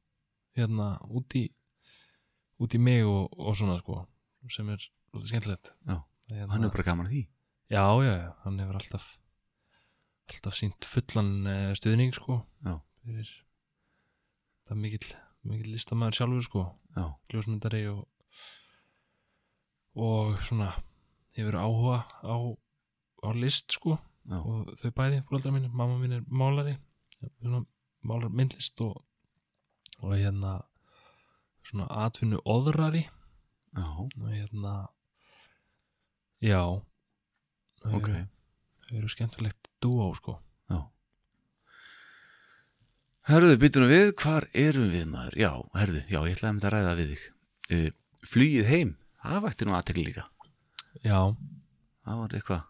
hérna út í út í mig og, og svona sko sem er svolítið skemmtilegt. Já, hérna, hann er bara gaman að því já, já, já, hann hefur alltaf alltaf sínt fullan uh, stuðning sko. Fyrir það er mikill, mikill listamæður sjálfur sko. Já, ljósmyndari og og svona hefur áhuga á, á list sko. Já, og þau bæði, fóreldrar mín, mamma mín er málari svona, málar myndlist og, og hérna svona atvinnu óðrari já, og hérna já þau ok. eru, þau eru skemmtilegt dúó sko. Já. Herðu, byttunum við, hvar erum við maður? Já, herðu, já, ég ætlaði að mynda að ræða við þig. Uh, Flugið heim, það vakti nú aðtekli líka. Já, Það var eitthvað.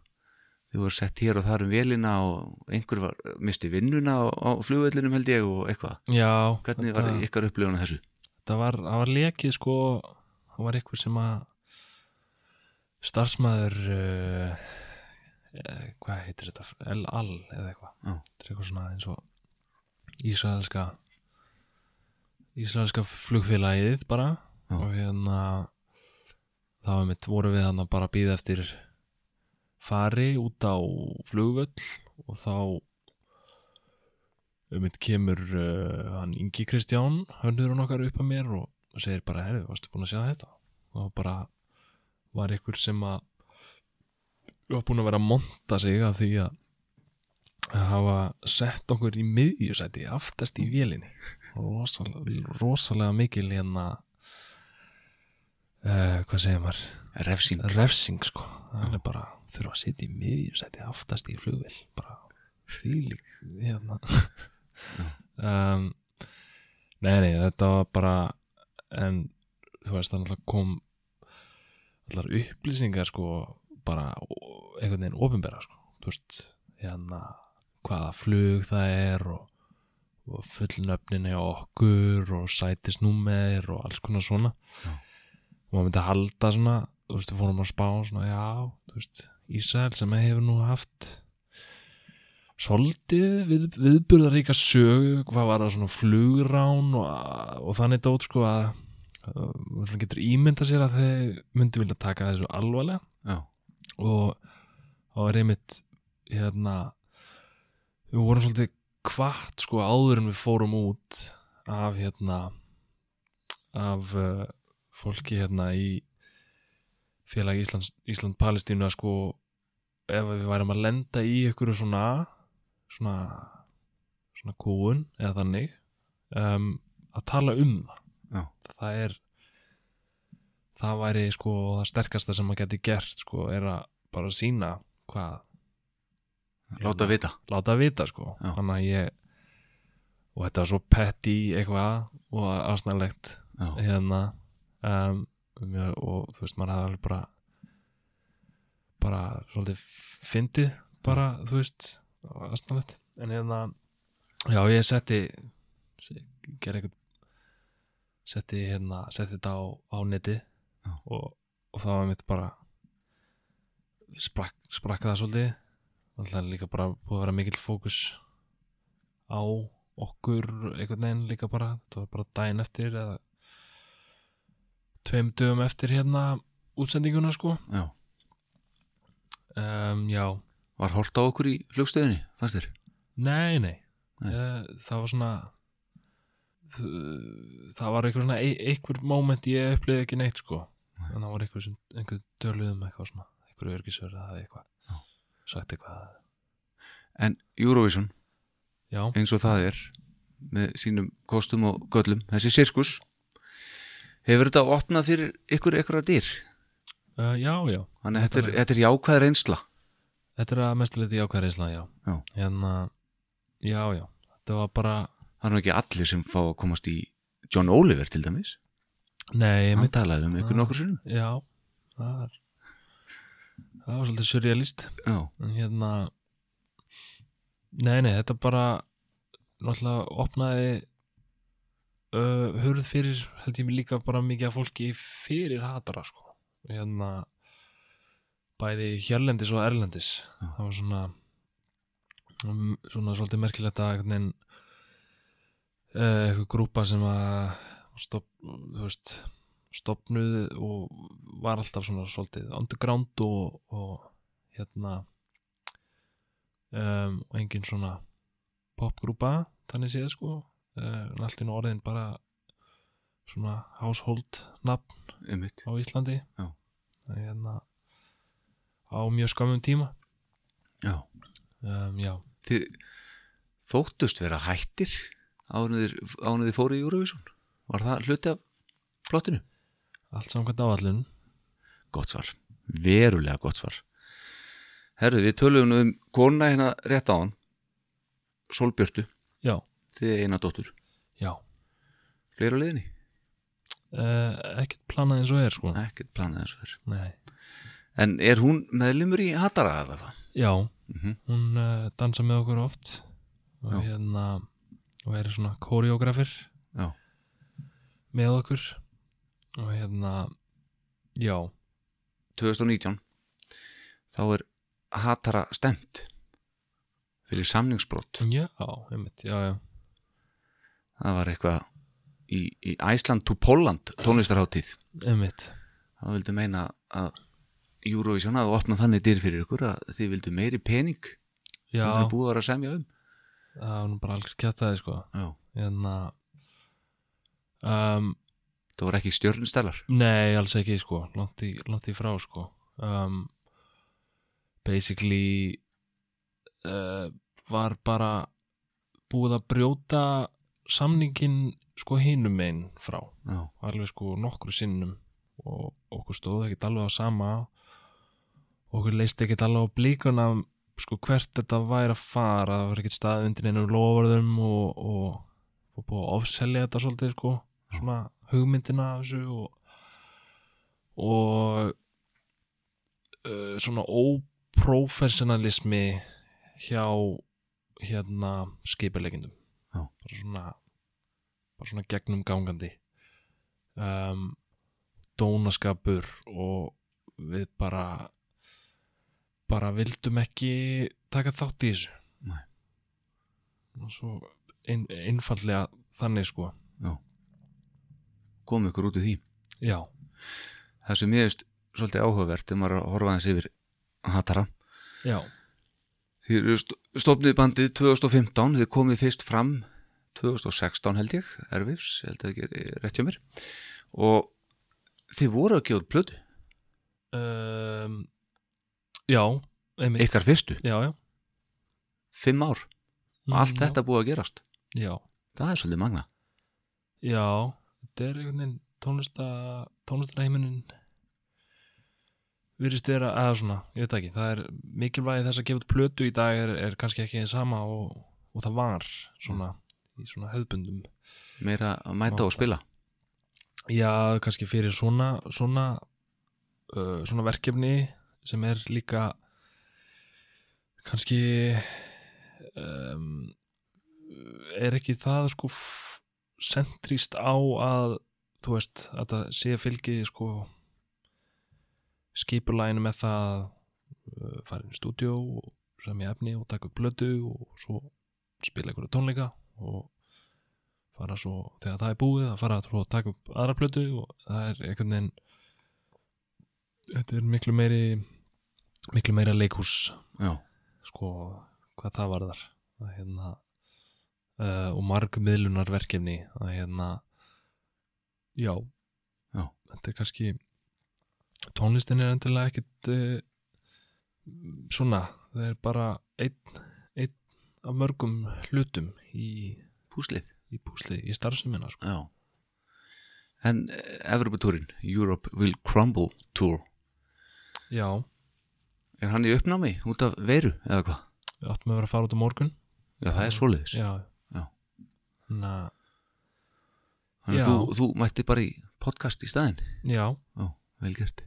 Þið voru sett hér og þar um vélina og einhver var, misti vinnuna á, á flugvellinum held ég og eitthvað. Já Hvernig var þetta, ykkar upplifun á þessu? þetta var, það var lekið sko það var eitthvað sem að starfsmæður uh, eh, hvað heitir þetta? L-Al eða eitthvað. Þetta er eitthvað svona eins og Ísraelska Ísraelska flugfélagið bara. Já. og hérna þá var mitt voru við hann bara að býða eftir fari út á flugvöll og þá um mitt kemur uh, hann Ingi Kristján hönnurinn okkar upp að mér og, segir bara, herri, varstu búin að sjá þetta? Og bara var ykkur sem að var búin að vera að monta sig af því að hafa sett okkur í miðjusæti aftast í vélinni. Rosalega, rosalega mikil hérna uh, hvað segir maður? Refsing. Refsing sko. Það er bara þurfa að sitja í miðjusæti aftast í flugvél. Bara þvílík hérna. Um, nei nei þetta var bara en þú veist það náttúrulega kom allar upplýsingar sko bara einhvern veginn ofinbera sko. Þú veist hérna hvaða flug það er og, og fullnöfnin hjá okkur og sætisnúmer og alls konar svona. Já. og maður myndi halda svona þú veist, við fórum að spá svona, já, þú veist Ísrael sem hefur nú haft svolítið við, viðburðaríka sögu hvað var það svona flugrán og, og þannig dót sko að að maður getur ímyndað sér að þeir myndi vilja taka þessu alvarlega. Já, og það var einmitt hérna við vorum svolítið kvart sko áður en við fórum út af hérna af uh, fólki hérna í félag Íslands, Ísland Palestínu að sko ef við værum að lenda í ykkur svona svona svona kúun eða þannig um, að tala um það Já. það er það væri sko það sterkasta sem maður geti gert sko er að bara sína hvað láta vita. láta vita sko. Já. þannig að ég og þetta var svo petty eitthvað og aðsnælegt Já, hérna um, og þú veist maður hafði alveg bara bara svolítið fyndið bara þú veist aðsnælegt en hérna já ég setti gerði eitthvað setti hérna setti þetta á, á neti Já. Og, og það var mitt bara sprakk, sprakk það svolítið. Alltaf líka bara búið að vera mikill fókus á okkur einhvern veginn líka bara. Það var bara daginn eftir eða tveim dögum eftir hérna útsendinguna sko. Já. Um, já, Var hort á okkur í flugstöðinni, fannst þér? nei, nei, Nei. Eh, það var svona það var eitthvað svona ein- einhver moment ég upplýði ekki neitt sko Nei. en það var einhver, einhver dörluðum eitthvað svona einhver örgisverð að eitthvað Já. sagt eitthvað. En Eurovision, já, eins og það er með sínum kostum og göllum þessi sirkus hefur þetta opnað fyrir ykkur ykkur að dyr? Uh, já, já. Þannig að þetta er, þetta er jákvæð reynsla. Þetta er að mestuleiti ákvæður Ísland, já. Já. hérna, já, já. Þetta var bara, það er nú ekki allir sem fá að komast í John Oliver til dæmis nei, hann talaði um ykkur nokkur sinnum. Já það er það var svolítið surrealist en hérna nei, nei, þetta bara náttúrulega opnaði uh, hurð fyrir held ég mig líka bara mikið af fólki fyrir hatara sko. Hérna bæði hérlendis og erlendis. Já. það var svona um, svona svolítið merkilegt að einhvern veginn uh, eitthvað grúpa sem að þú veist stopnuð og var alltaf svona svolítið underground og, og hérna um, og engin svona popgrúpa þannig séð sko. Uh, allt inn orðin bara svona household nafn einmitt. á Íslandi. Er hérna á mjög skamum tíma. Já. um, já, þið þóttust vera hættir ánuðir fóru í Eurovision var það hluti af plottinu? allt samkvæmt áallun Gott svar, verulega gott svar Herðu, við töluðum nú um kona hérna rétt á hann Solbjörtu, já, þið eina dóttur já Fleira á liðinni? uh, ekkert planað eins og er sko Ekkert planað eins og þér Nei. En er hún meðlimur í Hatara eða hvað? já, Mm -hmm. hún uh, dansa með okkur oft og Já. hérna og er svona koreografir Já. Með okkur. Og hérna já, 2019 þá er Hatara stemt fyrir samningsbrot. Já, einmitt, já, já. Það var eitthvað í, í Iceland to Poland tónlistarháttíð einmitt, það vildi meina að Eurovision hafa opnað þannig dyr fyrir ykkur að þið vildu meiri pening. Já, það er búið að vera að semja um. Það var nú bara algjör kjátaði sko. Já. hérna um, það voru ekki stjörnstælar Nei, alls ekki sko, langt í, langt í frá sko. Um, Basically uh, var bara búið að brjóta samningin sko hinum einn frá. Já, alveg sko nokkru sinnum. Og okkur stóð ekkert alveg á sama. Okkur leist ekkert alveg á blíkuna sko hvert þetta væri að fara. Það var ekkert stað undir einum lofurðum og, og, og búið að ofselja þetta svolítið sko svona hugmyndina af þessu og, og uh, svona óprofessionalismi hjá hérna skipuleikindum Já. bara svona bara svona gegnum gangandi. Um, dónaskapur og við bara bara vildum ekki taka þátt í þessu. Nei. og svo ein, einfallega þannig sko kom ykkur út í því? Já, það sem ég veist svolítið áhugavert er að horfa aðeins yfir Hatara. Já, Þið stofnið bandið 2015, þið komið fyrst fram 2016 held ég, erfifs, held að ekki rétt hjá mér. Og þið voru að gefa út plötu, um, Já, einmitt. Ykkar fyrstu, Já, já. Fimm ár. Og allt Mm, þetta búið að gerast, Já, það er svolítið magna. já Þetta er einhvern veginn tónlista tónlistarheiminin virðist vera, eða svona, ég veit það ekki það er mikilvægi þess að gefa út plötu í dag er, er kannski ekki eins sama og, og það var svona, í svona hefðbundum Meira að mæta og Máta. spila. Já, kannski fyrir svona svona, uh, svona verkefni sem er líka kannski um, er ekki það sko sentrist á að þú veist, að það sé fylgi sko skipulæginu með það uh, fara inn í stúdíó og semja efni og taka upp blödu og svo spila einhverju tónleika og fara svo, þegar það er búið að fara að taka upp aðra plötu og það er einhvern veginn þetta er miklu meiri miklu meira leikhús Já, sko, hvað það varðar. Að hérna uh, og margmiðlunar verkefni að hérna já, Já. þetta er kannski tónlistin er endilega ekkit uh, svona, það er bara einn, einn af mörgum hlutum í púslið. í í starfsemina sko. En Evropatúrin, Europe Will Crumble Tour, Já, er hann í uppnámi út af veiru eða hvað? við áttum að vera að fara út á morgun Já, það er svoleiðis. Já, Þannig að, Þannig að þú, þú mætti bara í podcast í staðinn. já, Já, vel gert.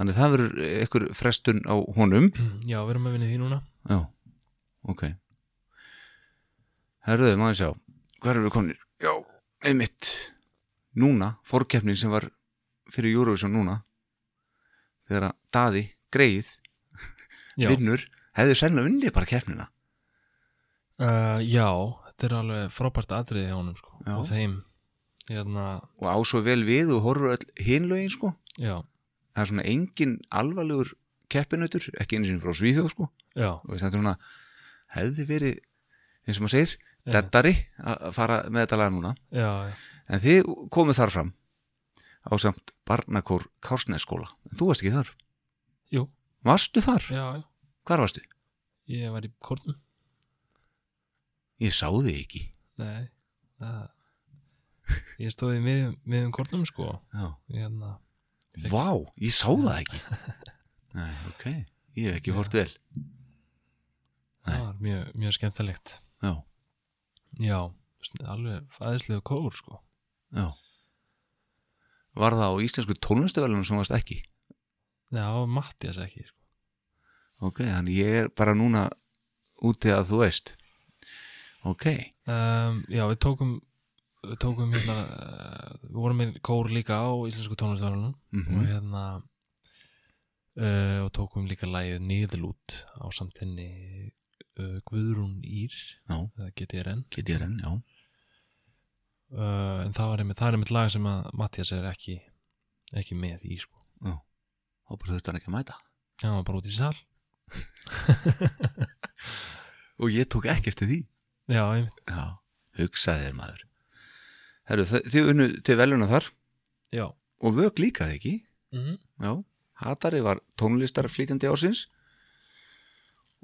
Þannig að það verður einhver frestun á honum. já, við erum að vinna því núna Já, ok. Herruðu, maður sjá, hvað eru við konir? Já, einmitt. Núna, fórkeppnin sem var fyrir Eurovision núna, þegar að Daði, greið, Já, vinnur, hefði sennilega unnið bara keppnina. uh, já þetta er alveg frábært atriði hjá honum sko, Já. og þeim hérna, Og á svo vel við og horfur öll hinlögin, sko. já, Það er svona engin alvarlegur keppinautur, ekki einu sinni frá Svíþjóð, sko. já, Og þetta er svona, hefði verið, eins og maður segir, já, deddari að fara með þetta lag núna. já, já. En þið komið þar fram á samt barnakór Kársnesskóla. En þú varst ekki þar. Jú, Varstu þar? já, já, Hvar varstu? ég var í kórnum Ég sá þig ekki. Nei, það ég stóði með, með um kórnum sko hérna, Vá, ég sá það ekki. Nei, ok. Ég hef ekki hort vel. Nei. það var mjög, mjög skemmtilegt Já, Já, alveg fæðislegu kór sko já. Var það á íslensku tónlistavelunum sem varst ekki? Já, Mattias ekki sko. Ok, þannig ég er bara núna úti að þú veist. Ok, um, Já, við tókum við tókum hérna uh, við vorum með kór líka á íslensku tónlistarunum mm og hérna uh, og tókum líka lægið niðurlút á samtinni uh, Guðrún Ír já, eða GTRN renn, já. uh, en það var einmitt, það er einmitt lag sem að Mattias er ekki ekki með í sko. Þá bara þurfti hann ekki að mæta. Já, hann var bara út í sal. Og ég tók ekki eftir því. Já, Já, hugsaði þér maður. Herru, þi- þið unnu til veluna þar. Já, og vök líka þið ekki. mm Já, Hatari var tónlistarflýtjandi ársins.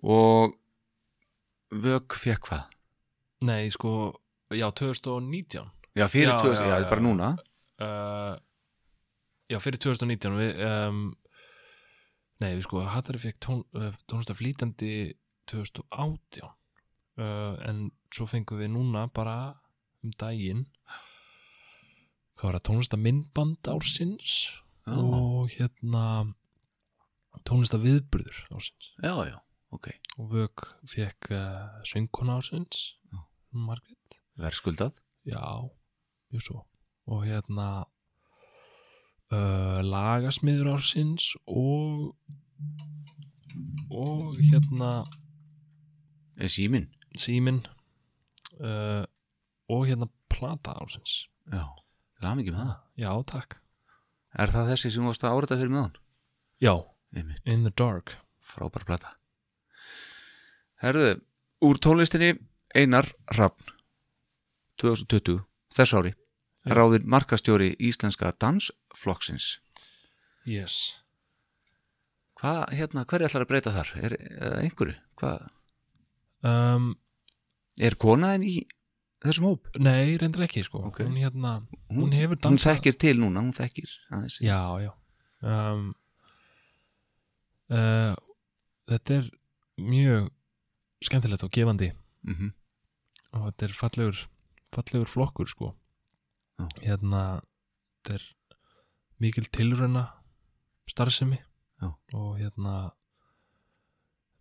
Og vök fekk hvað? Nei, sko, já, 2019 Já, fyrir Já, 2000, já, já, já, bara núna. uh, Já, fyrir 2019 við, um, Nei, við sko Hattari fekk tón, uh, tónlistar flýtandi 2018 uh, en svo fengum við núna bara um daginn hvað var það, tónlistar myndband ársins Já, og hérna tónlistar viðburður ársins já, já, ok. og Vök fekk uh, söngkona ársins Já. Margrét Verðskuldað. Já, mjög svo og hérna uh, lagasmiður ársins og og hérna Er síminn? Símin uh, og hérna plata ársins Já, er mikið með það. Já, takk Er það þessi sem þú varst að áreita fyrir meðan? Já, Einmitt, In the Dark frábær plata. Herðu, úr tónlistinni Einar Hrafn 2020, þess ári Já. ráðin markastjóri íslenska dansflokksins yes Hvað, hérna, hverju ætlar að breyta þar? Er, er einhverju? Hvað? um, Er konaðin í þessum hóp? Nei, reyndir ekki sko Ok. Hún hérna, Hún, hún hefur hún dansað þekkir til núna, hún þekkir aðeins. Já, já um, uh, Þetta er mjög skemmtilegt og gefandi Mhm. og þetta er fallegur fallegur flokkur sko Já. hérna þetta er mikil tilrauna starfsemi Já. og hérna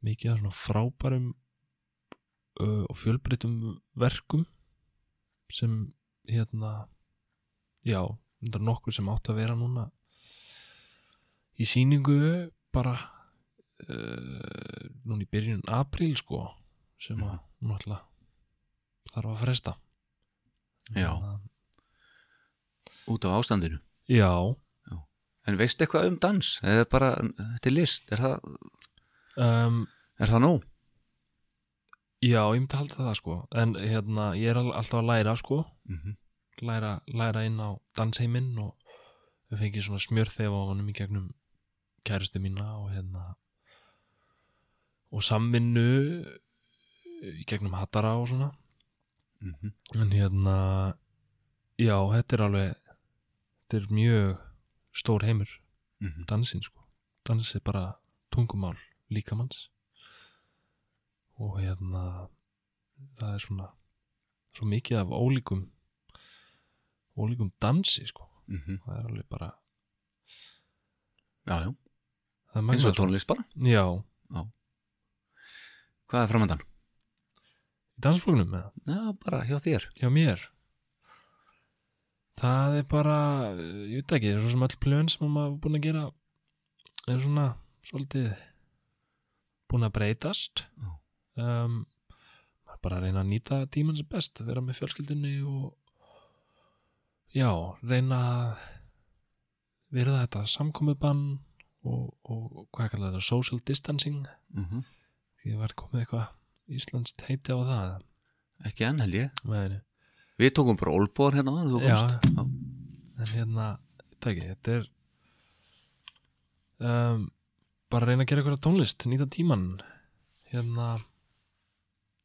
mikið af svona frábærum uh, og fjölbreytum verkum sem hérna já, þetta er nokkur sem átt að vera núna í sýningu bara uh, núna í byrjun apríl sko sem að náttúrulega þarf að fresta Já. Hérna, út af ástandinu já, En veistu eitthvað um dans? Eða bara, þetta er list, er það, um, er það nóg? Já, ég myndi halda það sko. En hérna, ég er al- alltaf að læra sko. Mm læra, læra inn á dansheiminn og við fengið svona smjörþef á honum í gegnum kærustu mína og hérna og samvinnu í gegnum hattara og svona. -hmm. en hérna já, þetta er alveg þetta er mjög stór heimur Mhm. dansin sko. Dans er bara tungumál líkamanns og hérna það er svona svo mikið af ólíkum ólíkum dansi sko. Mhm. það er alveg bara Já, já, eins og tónlist bara. Sko. já, Hvað er framöndan? í dansflóknum með Já, bara hjá þér. Hjá mér. Það er bara ég veit ekki, það er svo sem öll plön sem maður er búin að gera er svona svolítið búin að breytast. Já. Um, bara að reyna að nýta tímann sem best, vera með fjölskyldunni og já, reyna að verða þetta samkomubann og, og hvað kallar þetta, social distancing. Mm -hmm. því var komið eitthvað íslenskt heiti á það. Ekki enn held ég. Með Við tókum bara olbúar hérna komst. Já. en hérna, ekki, þetta er um, bara reyna að gera eitthvað tónlist nýta tíman hérna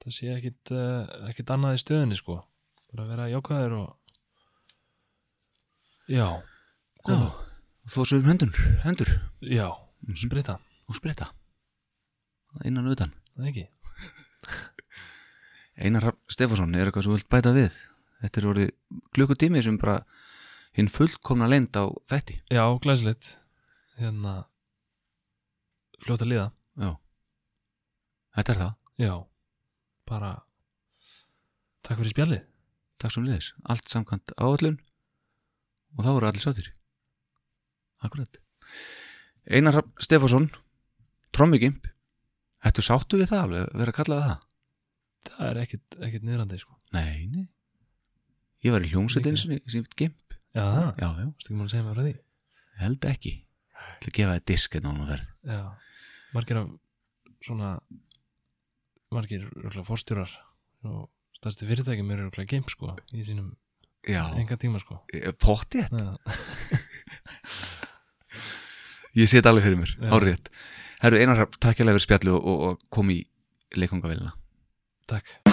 það sé ekkit uh, ekkit annað í stöðinni sko. Bara vera jákvæður og já. Já, koma, þú svo um hendur, hendur. Já, Mhm. sprita og spritta. Innan og utan Einar Hrafn Stefánsson, er eitthvað sem vilt bæta við? Þetta er orðið klukkutími sem bara hinn fullkomna lend á þætti. Já, glæsilegt. Hérna fljóta liða, Já. Þetta er það, já bara takk fyrir spjallið. Takk sem liðis Allt samkvæmt áallun og þá voru allir sáttir. Akkurat. Einar Stefánsson Trommigimp Ættu sáttu við það alveg, vera að kalla það? Það er ekkit, ekkit niðrandi sko. Nei, nei. Ég var í hljómsveitin sem gimp. Já, Já, já, ekki múin að segja mér frá því? Held ekki. Ætla að gefa það disk hérna á nú verð Já, margir af svona margir fórstjórar og stærstu fyrirtækjum eru röglega game sko í sínum enga tíma sko. Pottið Ég sé þetta alveg fyrir mér, árið Herru, Einar takk hérlega fyrir spjallu og, og, kom í leikongavélina takk